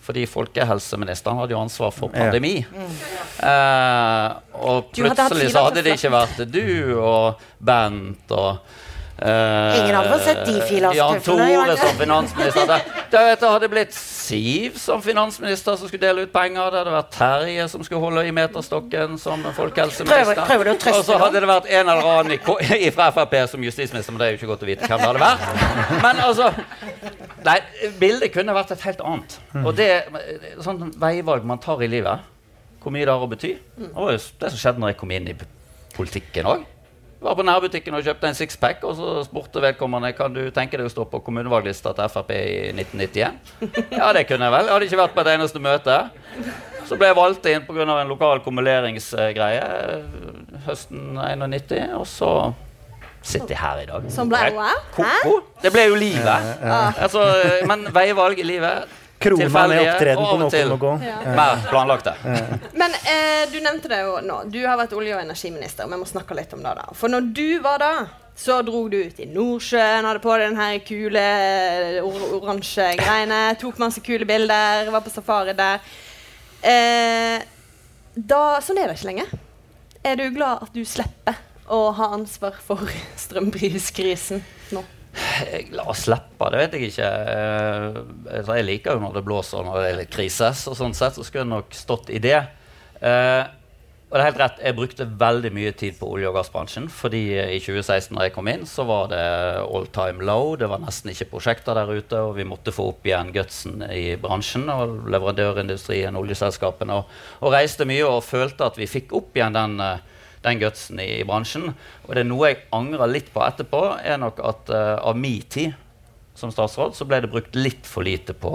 Fordi folkehelseministeren hadde jo ansvar for Ja. pandemi. Eh, og plutselig hadde så hadde det ikke vært du og Bent og Ingen hadde fått sett de filastuffene? Jan Tore det? som finansminister. Det, det, vet hadde blitt Siv som finansminister som skulle dele ut penger. Det hadde vært Terje som skulle holde i meterstokken som folkehelseminister. Prøver- prøver Og så hadde det vært en eller annen i, i [laughs] fra Frp som justisminister, men det er jo ikke godt å vite hvem det hadde vært. Men altså Nei, bildet kunne vært et helt annet. Og det sånn veivalg man tar i livet, hvor mye det har å bety. Det var jo det som skjedde når jeg kom inn i politikken òg. Var på nærbutikken og kjøpte en sixpack, og så spurte vedkommende kan du tenke deg å stå på kommunevalglista til Frp i 1991. Ja, det kunne jeg vel. Jeg hadde ikke vært på et eneste møte. Så ble jeg valgt inn pga. en lokal kumuleringsgreie eh, høsten 91, og så sitter jeg her i dag. Som ble Det er hæ? Det ble jo livet. Altså, men veivalg i livet Krona med opptreden på noen og gå. Ja. Mer planlagte. Men eh, du nevnte det jo nå. Du har vært olje- og energiminister. og Vi må snakke litt om det. da. For når du var da, så dro du ut i Nordsjøen, hadde på deg den her kule or oransje greiene, tok masse kule bilder, var på safari der. Eh, da, sånn er det ikke lenger. Er du glad at du slipper å ha ansvar for [laughs] strømpriskrisen nå? La oss slippe, det vet jeg ikke. Eh, altså, jeg liker jo når det blåser når det er litt krise. Så sånn sett så skulle jeg nok stått i det. Eh, og det er helt rett, Jeg brukte veldig mye tid på olje- og gassbransjen. fordi i 2016 når jeg kom inn, så var det all time low. Det var nesten ikke prosjekter der ute. Og vi måtte få opp igjen gutsen i bransjen og leverandørindustrien, oljeselskapene. Og, og reiste mye og følte at vi fikk opp igjen den, eh, den gutsen i, i bransjen. Og det er noe jeg angrer litt på etterpå, er nok at uh, av min tid som statsråd så ble det brukt litt for lite på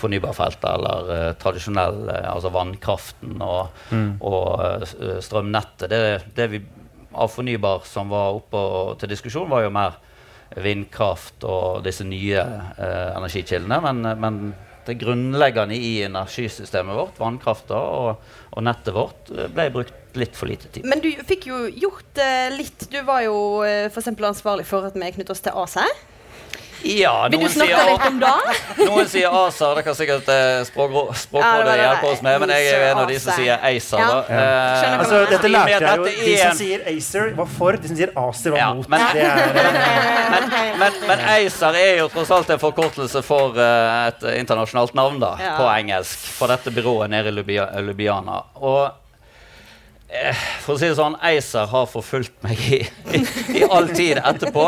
fornybarfeltet eller uh, tradisjonell uh, altså vannkraften og, og uh, strømnettet. Det, det vi av fornybar som var oppe til diskusjon, var jo mer vindkraft og disse nye energikildene. Men, men det grunnleggende i energisystemet vårt, vannkrafta og, og nettet vårt, ble brukt litt for lite tid. Men du fikk jo gjort eh, litt. Du var jo eh, eksempel ansvarlig for at vi knyttet oss til ACER. Ja, Vil du snakke sier litt om det? [laughs] Noen sier ACER, det kan sikkert eh, Språkrådet språk ja, hjelpe oss med, men jeg er en av de som sier ACER. Ja. Da. Eh, Altså, dette lærte jeg jo. De som sier ACER, var for. De som sier ACER, var Ja, mot. men- det [laughs] men, men, men ACER er jo tross alt en forkortelse for uh, et internasjonalt navn da, Ja. på engelsk. For dette byrået nede i Lubia- Lubiana. Og for å si det sånn, ACER har forfulgt meg i, i, i all tid etterpå.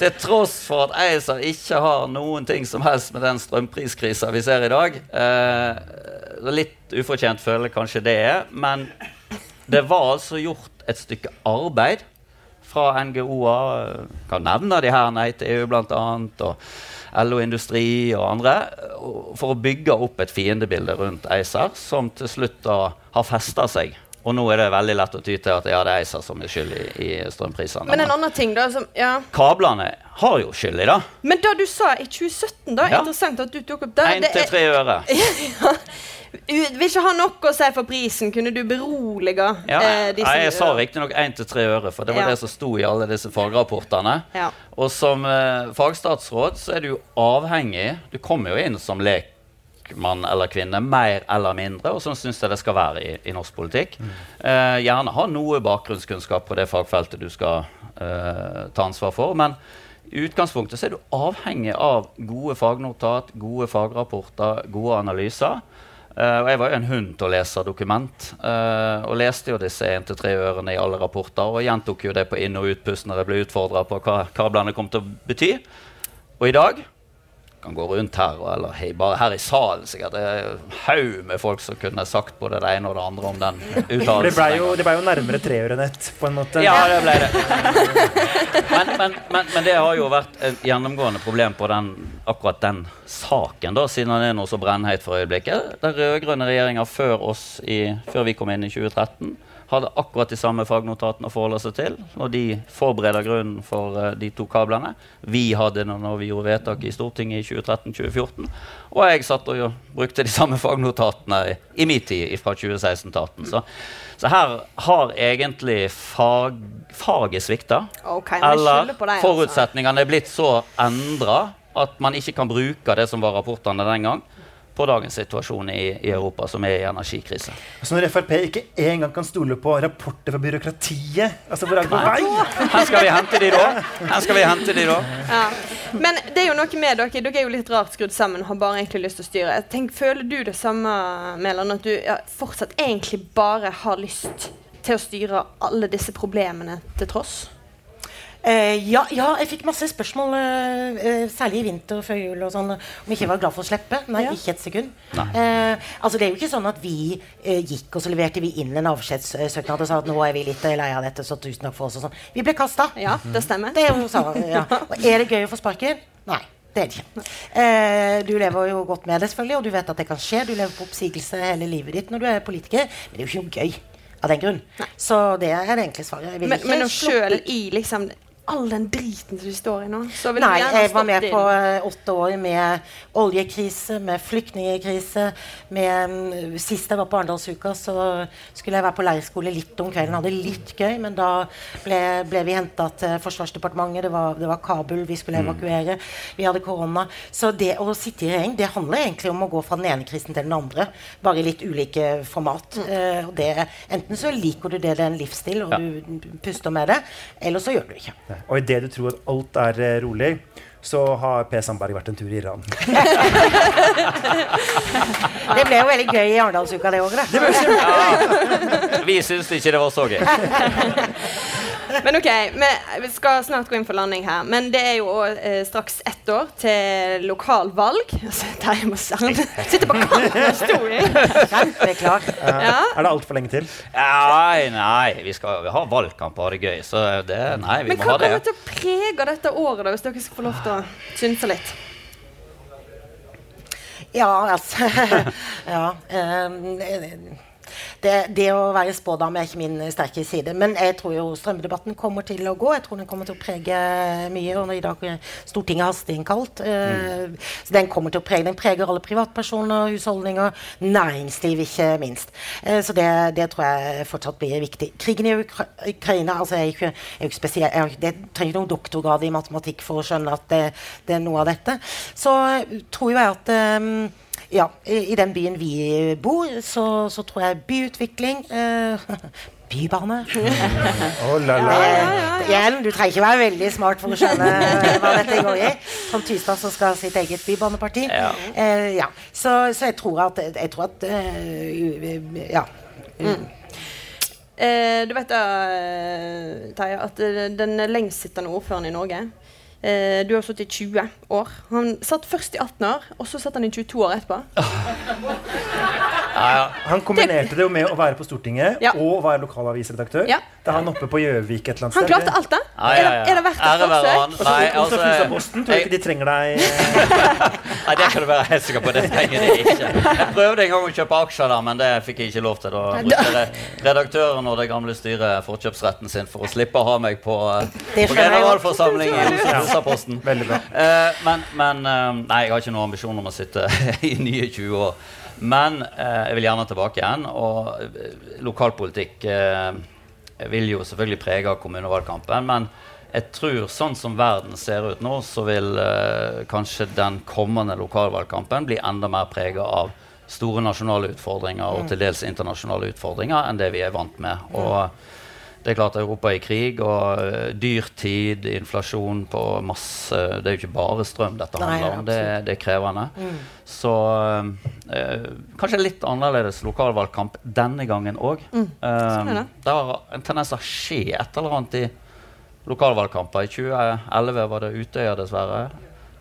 Til tross for at ACER ikke har noen ting som helst med den strømpriskrisa vi ser i dag. Eh, litt ufortjent føler jeg kanskje det er, men det var altså gjort et stykke arbeid fra NGO-er, kan nevne de her Nei til EU bl.a., og LO Industri og andre, for å bygge opp et fiendebilde rundt ACER, som til slutt da har festa seg. Og nå er det veldig lett å ty til at ja, det er ACER som er skyld i, i strømprisene. Men en annen ting, da som, ja. kablene har jo skyld i det. Men det du sa i 2017, da, Ja. interessant at du tok opp det. Én til tre øre. [laughs] ja. Vil ikke ha noe å si for prisen. Kunne du berolige Ja, eh, disse? nei, jeg sa riktignok én til tre øre, for det var Ja. det som sto i alle disse fagrapportene. Ja. Og som eh, fagstatsråd så er du jo avhengig Du kommer jo inn som lekmann eller -kvinne, mer eller mindre, og sånn syns jeg det skal være i, i norsk politikk. Eh, gjerne ha noe bakgrunnskunnskap på det fagfeltet du skal eh, ta ansvar for. men i utgangspunktet så er du avhengig av gode fagnotat, gode fagrapporter, gode analyser. Uh, og jeg var jo en hund til å lese dokument, uh, og leste jo disse 1-3 ørene i alle rapporter, og gjentok jo det på inn- og utpust når jeg ble utfordra på hva kablene kom til å bety. Og i dag kan gå rundt her, eller hei, bare her i salen sikkert. Det er en haug med folk som kunne sagt både det ene og det andre om den uttalelsen. det ble jo, ble jo nærmere treørenett, på en måte. Ja, det ble det. Men, men, men, men det har jo vært et gjennomgående problem på den, akkurat den saken, da, siden den er noe så brennheit for øyeblikket. Den rød-grønne regjeringa før, oss i- før vi kom inn i 2013, hadde akkurat de samme fagnotatene å forholde seg til når de forbereder grunnen for uh, de to kablene. Vi hadde det når vi gjorde vedtak i Stortinget i 2013-2014. Og jeg satt og jo, brukte de samme fagnotatene i, i min tid fra 2016 til Så, så her har egentlig fag, faget svikta. Okay, Eller deg, altså. forutsetningene er blitt så endra at man ikke kan bruke det som var rapportene den gang, på dagens situasjon i, i Europa, som er i energikrise. Så når Frp ikke engang kan stole på rapporter fra byråkratiet altså Hvor er det på vei? Her skal vi hente de da. Her skal vi hente de da. Ja. Men det er jo noe med dere. Dere er jo litt rart skrudd sammen. Har bare egentlig lyst til å styre. Tenk, føler du det samme, Mæland, at du ja, fortsatt egentlig bare har lyst til å styre alle disse problemene til tross? Eh, ja, ja, jeg fikk masse spørsmål, eh, eh, særlig i vinter før jul, og sånn, om ikke jeg var glad for å slippe. Nei, Ja. ikke et sekund. Eh, altså, det er jo ikke sånn at vi eh, gikk og så leverte vi inn en avskjedssøknad og sa at nå er vi litt lei av dette, så tusen takk for oss og sånn. Vi ble kasta. Ja, det stemmer. Det er jo sånn, ja. Og er det gøy å få sparken? Nei. Det er det ikke. Eh, du lever jo godt med det, selvfølgelig, og du vet at det kan skje. Du lever på oppsigelse hele livet ditt når du er politiker, men det er jo ikke noe gøy av den grunn. Så det er det enkle svaret. Jeg vil Men, ikke men selv i liksom all den driten som du står i nå, så vil Nei, jeg var med på eh, åtte år med oljekrise, med flyktningkrise. Med, um, sist jeg var på Arendalsuka, så skulle jeg være på leirskole litt om kvelden. Hadde litt gøy, men da ble, ble vi henta til Forsvarsdepartementet. Det var, det var Kabul vi skulle evakuere. Vi hadde korona. Så det å sitte i regjering, det handler egentlig om å gå fra den ene krisen til den andre. Bare i litt ulike format. Eh, og det, enten så liker du det, det er en livsstil, og Ja. du puster med det, eller så gjør du det ikke. Og idet du tror at alt er eh, rolig, så har P. Sandberg vært en tur i Iran. [laughs] Det ble jo veldig gøy i Arendalsuka det òg, da. Vi syns ikke det var så gøy. Men ok, vi, vi skal snart gå inn for landing her. Men det er jo eh, straks ett år til lokalvalg. [laughs] Altså, må sitte på kanten av stolen. Kjempeklar. Ja. Er det altfor lenge til? Nei, nei, vi skal ha valgkamp og ha det gøy. Så det, nei, vi Men må hva ha det. kommer til å prege dette året, da, hvis dere skal få lov til å synse litt? Ja, altså [laughs] Ja. ehm, det, det å være spådame er ikke min sterke side. Men jeg tror jo strømdebatten kommer til å gå. Jeg tror den kommer til å prege mye. Og i dag Stortinget hasteinnkalt. Uh, så den kommer til å prege Den preger alle privatpersoner, husholdninger, næringsliv ikke minst. Eh, så det, det tror jeg fortsatt blir viktig. Krigen i Ukra Ukraina altså jeg er ikke, jeg er spesiell, jeg trenger ikke noen doktorgrad i matematikk for å skjønne at det, det er noe av dette. Så tror jeg at ehm, ja, i, i den byen vi bor, så, så tror jeg byutvikling eh, [laughs] Bybane. [laughs] Oh, la, la. Igjen, du trenger ikke være veldig smart for å skjønne hva dette går i. Som Tystad som skal ha sitt eget bybaneparti. Ja. Eh, ja. Så, så jeg tror at, jeg tror at uh, Ja. Eh, du vet da, eh, Terje, at den lengstsittende ordføreren i Norge eh, Du har sittet i 20 år. Han satt først i 18 år, og så satt han i 22 år etterpå. Ja, ja. Han kombinerte det jo med å være på Stortinget Ja. og være lokalavisredaktør. Ja. Da er han oppe på Gjøvik et eller annet sted. Han klarte alt, da. Ja, ja, Er, det, er det verdt et forsøk? han. Nei, altså, Fusaposten tror jeg ikke de trenger deg. eh, [laughs] Nei, det kan du være helt sikker på. Det trenger de ikke. Jeg prøvde en gang å kjøpe aksjer der, men det fikk jeg ikke lov til. Da brukte redaktøren og det gamle styret forkjøpsretten sin for å slippe å ha meg på, eh, på skjønner jeg posten. [laughs] Veldig bra. Eh, men men eh, nei, jeg har ikke noen ambisjon om å sitte [laughs] i nye 20 år. Men eh, jeg vil gjerne tilbake igjen. Og eh, lokalpolitikk eh, vil jo selvfølgelig prege kommunevalgkampen. Men jeg tror sånn som verden ser ut nå, så vil eh, kanskje den kommende lokalvalgkampen bli enda mer prega av store nasjonale utfordringer og til dels internasjonale utfordringer enn det vi er vant med. Og det er klart Europa er i krig, og uh, dyrtid, inflasjon på masse Det er jo ikke bare strøm dette handler om. Det, det er krevende. Så eh, kanskje litt annerledes lokalvalgkamp denne gangen òg. Mm. er det. har en tendens til å skje et eller annet i lokalvalgkamper. I 2011 var det Utøya, dessverre.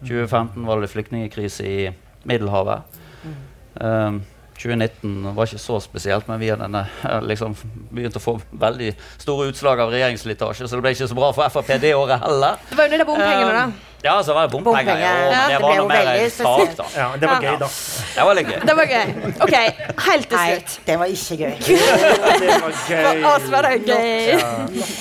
2015 var det flyktningkrise i Middelhavet. Um, 2019 var ikke så spesielt, men vi hadde eh, liksom begynt å få veldig store utslag av regjeringsslitasje, så det ble ikke så bra for Frp det året heller. Det var jo de der bompengene, da. Um, ja, så var det bompenger. Bompenger, ja. det Det var noe mer en sak, da. Ja, det var gøy, da. Det var litt gøy. Det var gøy. OK, helt til Nei, det var ikke gøy. [laughs] Det var gøy. For oss var det gøy. Ja.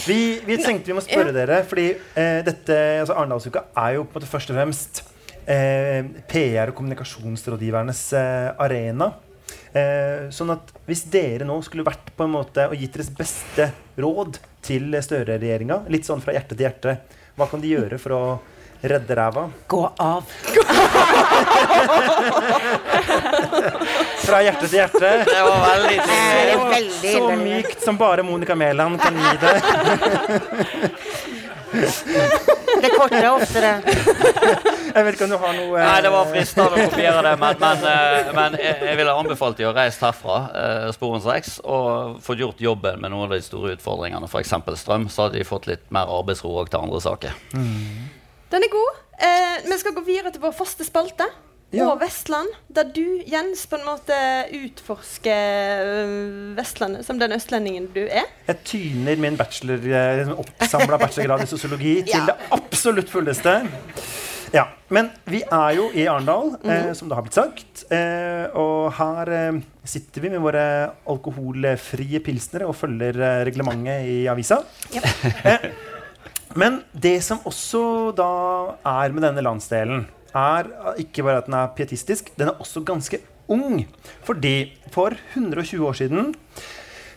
Vi, vi tenkte vi må spørre dere, fordi eh, dette, altså Arendalsuka er jo på en måte først og fremst eh, PR- og kommunikasjonsrådgivernes eh, arena. Eh, sånn at hvis dere nå skulle vært på en måte og gitt deres beste råd til Støre-regjeringa, litt sånn fra hjerte til hjerte, hva kan de gjøre for å redde ræva? Gå av. Fra hjerte til hjerte. Det var veldig Det tydelig. er veldig Så innvendig. mykt som bare Monica Mæland kan gi det. [laughs] Det kortere oftere. Jeg vet ikke om du har noe eh, Nei, det var fristende å kopiere det, men, men, eh, men jeg, ville anbefalt de å reise herfra, Sporens sporenstreks, og fått gjort jobben med noen av de store utfordringene, f.eks. strøm. Så hadde de fått litt mer arbeidsro òg til andre saker. Den er god. Eh, vi skal gå videre til vår faste spalte. Ja. Og Vestland, der du, Jens, på en måte utforsker øh, Vestlandet som den østlendingen du er. Jeg tyner min bachelor, oppsamla bachelorgrad i sosiologi [laughs] til det absolutt fulleste. Ja, Men vi er jo i Arendal, eh, Mhm. som det har blitt sagt. Eh, og her eh, sitter vi med våre alkoholfrie pilsnere og følger eh, reglementet i avisa. Eh, men det som også da er med denne landsdelen, er ikke bare at den er pietistisk, den er også ganske ung. Fordi for 120 år siden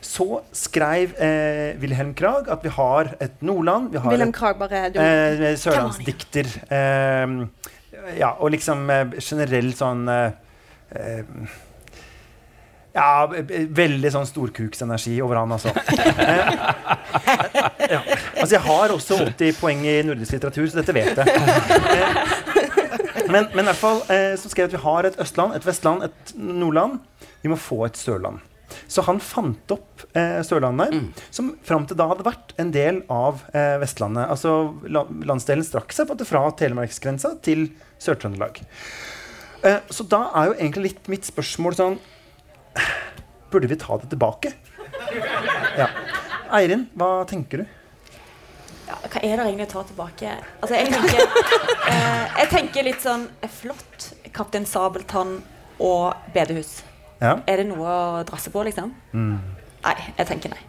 så skrev eh, Wilhelm Krag at vi har et Nordland. Vi har Wilhelm Krag, bare du. eh, sørlandsdikter. Eh, ja, og liksom eh, generelt sånn eh, eh, ja, veldig sånn storkuksenergi over han, altså. Eh, ja. Altså, jeg har også 80 poeng i nordisk litteratur, så dette vet jeg. Men, men i hvert fall eh, så skrev at vi har et Østland, et Vestland, et Nordland. Vi må få et Sørland. Så han fant opp eh, Sørlandet, som fram til da hadde vært en del av eh, Vestlandet. Altså la, Landsdelen strakk seg fra Telemarksgrensa til Sør-Trøndelag. Eh, så da er jo egentlig litt mitt spørsmål sånn Burde vi ta det tilbake? Ja. Eirin, hva tenker du? Ja, hva er det egentlig å ta tilbake? Altså, jeg tenker, eh, jeg tenker litt sånn Flott. Kaptein Sabeltann og bedehus. Ja. Er det noe å drasse på, liksom? Nei, jeg tenker nei.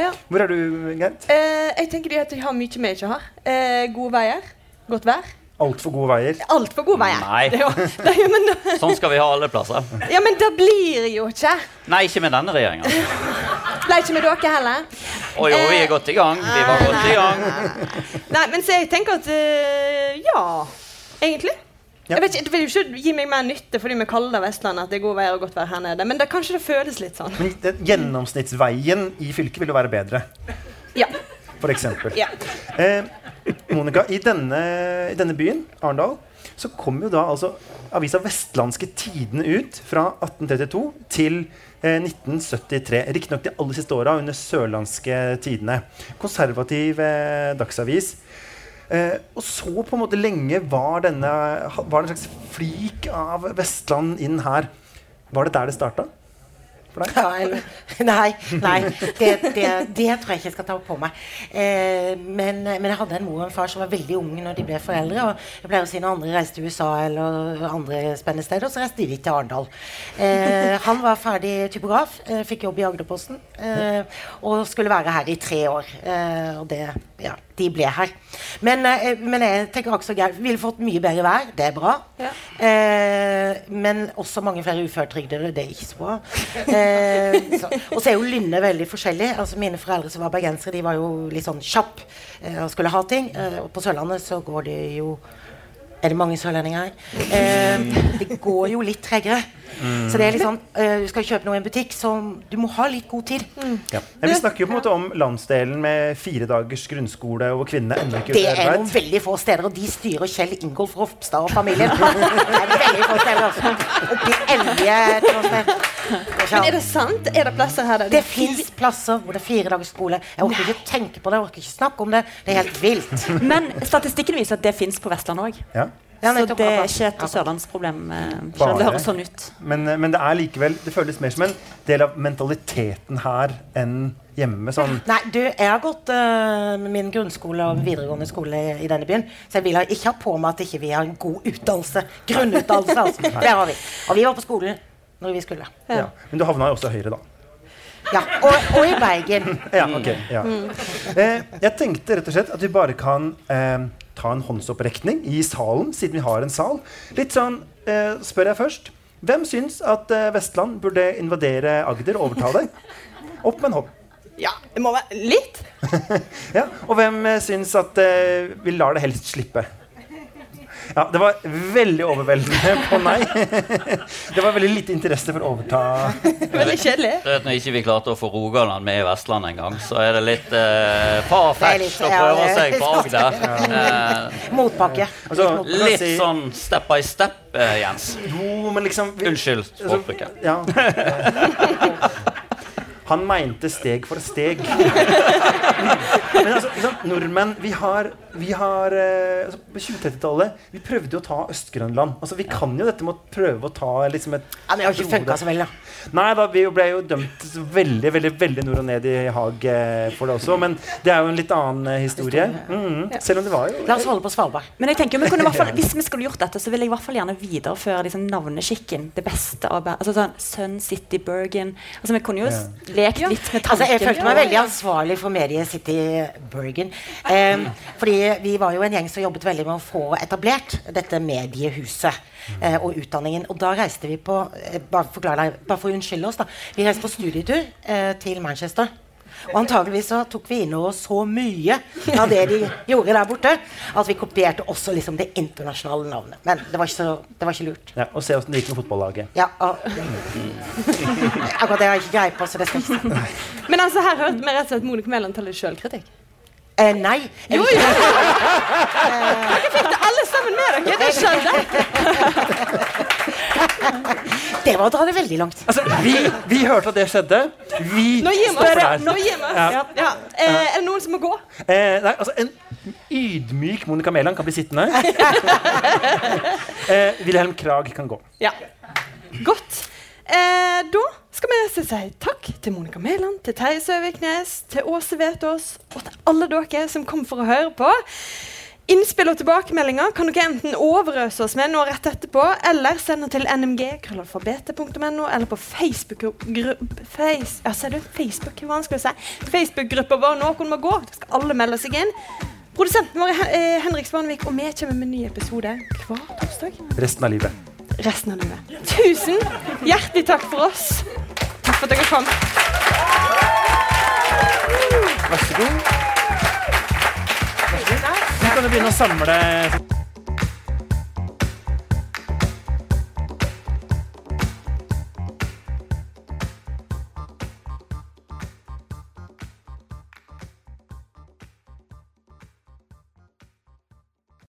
Ja. Hvor er du, Geit? Eh, jeg tenker at de har mye vi ikke har. Eh, gode veier. Godt vær. Altfor gode veier. Altfor gode veier. Nei. Det jo, det jo, men, Sånn skal vi ha alle plasser. ja, men det blir jo ikke. Nei, ikke med denne regjeringa. Ble ikke med dere heller. Å jo, vi er godt i gang. Vi var godt i gang. Nei, men så jeg tenker at uh, ja, egentlig. Ja. Jeg vet ikke, Det vil jo ikke gi meg mer nytte fordi vi kaller det Vestlandet at det er god veier og godt vær her nede, men det, kanskje det føles litt sånn. Men det, gjennomsnittsveien i fylket vil jo være bedre, Ja. Eksempel. ja. Eh, Monica, i denne, i denne byen, Arendal, så kom jo da altså avisa Vestlandske Tidene ut fra 1832 til eh, 1973. Riktignok de aller siste åra under Sørlandske Tidene. Konservativ eh, dagsavis. Eh, og så på en måte lenge var denne Var det en slags flik av Vestland inn her. Var det der det starta? For deg? Ja, nei, nei det, det, det tror jeg ikke jeg skal ta på meg. Eh, men, men jeg hadde en mor og en far som var veldig unge når de ble foreldre. Og jeg pleier å si når andre reiste til USA eller andre spennende steder, så reiste de til Arendal. Eh, han var ferdig typograf, eh, fikk jobb i Agderposten eh, og skulle være her i tre år. Eh, og det Ja, de ble her. Men, eh, men jeg tenker også Geir, vi ville fått mye bedre vær. Det er bra. Ja. Eh, men også mange flere uføretrygdede. Det er ikke så bra. Eh, så, og så er jo Lynne veldig forskjellig. Altså Mine foreldre som var bergensere, de var jo litt sånn kjapp eh, og skulle ha ting. Eh, og på Sørlandet så går det jo Er det mange sørlendinger her? Eh, det går jo litt tregere. Så det er litt sånn eh, Du skal kjøpe noe i en butikk, så du må ha litt god tid. Ja. Men vi snakker jo på en måte om landsdelen med fire dagers grunnskole og kvinnene ennå ikke ute Det er noen veldig få steder, og de styrer Kjell Ingolf Ropstad og familien. Det er veldig få steder, altså. Oppi Elje. Men er det sant? Er det plasser her der Det fins plasser hvor det er fire dagers skole. Jeg orker ikke tenke på det, jeg orker ikke snakke om det. Det er helt vilt. Men statistikken viser at det fins på Vestlandet òg. Ja. Ja, Så det er ikke et sørlandsproblem. eh, Selv det høres sånn ut. Men, eh, men det er likevel Det føles mer som en del av mentaliteten her enn hjemme. Sånn Nei, du, jeg har gått uh, min grunnskole og videregående skole i, i denne byen, så jeg vil ikke ha på meg at ikke vi har en god utdannelse. Grunnutdannelse, altså. Det har vi. Og vi var på skolen når vi skulle. ja. Men du havna jo også høyre, da. Ja, Og, og i Bergen. [laughs] Ja, ok, ja. Eh, jeg tenkte rett og slett at vi bare kan eh, ta en håndsopprekning i salen, siden vi har en sal. Litt sånn, eh, spør jeg først. Hvem syns at eh, Vestland burde invadere Agder og overta det? [laughs] Opp med en hånd. Ja, det må være litt. [laughs] Ja. Og hvem eh, syns at eh, vi lar det helst slippe? Ja, det var veldig overveldende på nei. Det var veldig lite interesse for å overta. Veldig kjedelig. Du vet, Når ikke vi klarte å få Rogaland med i Vestland engang, så er det litt uh, far Det er litt- fetch å prøve seg på Agder. Uh, Motpakke. Altså, litt si- sånn step by step, uh, Jens. Jo, men liksom vi, Unnskyld språkbruket. Ja. [laughs] Han mente steg for steg. [laughs] Men altså, liksom, nordmenn Vi har, vi har eh, altså, På 2030-tallet Vi prøvde jo å ta Øst-Grønland. Altså, vi kan jo dette med å prøve å ta liksom et Ja, det har ikke funka så veldig, da. Nei da, vi ble jo dømt veldig veldig, veldig nord og ned i Haag eh, for det også. Men det er jo en litt annen eh, historie. Mhm. Selv om det var jo La oss holde på Svalbard. Men jeg tenker vi fall, [laughs] hvis vi skulle gjort dette, så ville jeg i hvert fall gjerne videreføre liksom, navneskikken. Det beste av altså, sånn, Sun City Bergen. Altså, vi kunne jo lekt Ja. litt med tanken. Altså, jeg følte meg veldig ansvarlig for Medie City Bergen. Eh, fordi vi var jo en gjeng som jobbet veldig med å få etablert dette mediehuset. Eh, og utdanningen. Og da reiste vi på eh, bare, deg, bare for å unnskylde oss, da. Vi reiste på studietur eh, til Manchester. Og antageligvis så tok vi inn over oss så mye av det de gjorde der borte, at vi kopierte også liksom det internasjonale navnet. Men det var ikke, så, det var ikke lurt. ja, Og se åssen det gikk med fotballaget. Ja, og, [laughs] akkurat det har jeg ikke greie på, så det skal jeg ikke si. Men altså, her hørte vi rett og slett Monica Mæland ta litt sjølkritikk. Eh, nei. Jo, jo! [laughs] Dere fikk det alle sammen med dere. Det skjønner [laughs] Det var å dra det veldig langt. Altså, vi, vi hørte at det skjedde. Vi Nå oss. der. Nå gir vi oss. Ja. Ja. Eh, er det noen som må gå? Eh, nei, altså En ydmyk Monica Mæland kan bli sittende. [laughs] eh, Wilhelm Krag kan gå. Ja. Godt. Eh, da skal vi si takk til Monica Mæland, til Terje Søviknes, til Åse Vetås og til alle dere som kom for å høre på. Innspill og tilbakemeldinger kan dere enten overøse oss med nå rett etterpå, eller sende til nmg.krøllalfabetet.no, eller på Facebook-gruppa face, ja? Facebook, si. Facebook-gruppa vår Noen må gå. Da skal alle melde seg inn. Produsenten vår er eh, Henrik Svanvik, og vi kommer med en ny episode hver torsdag Resten av livet. resten av livet. Tusen hjertelig takk for oss. Takk for at dere kom. Vær så god. Kan du begynne å samle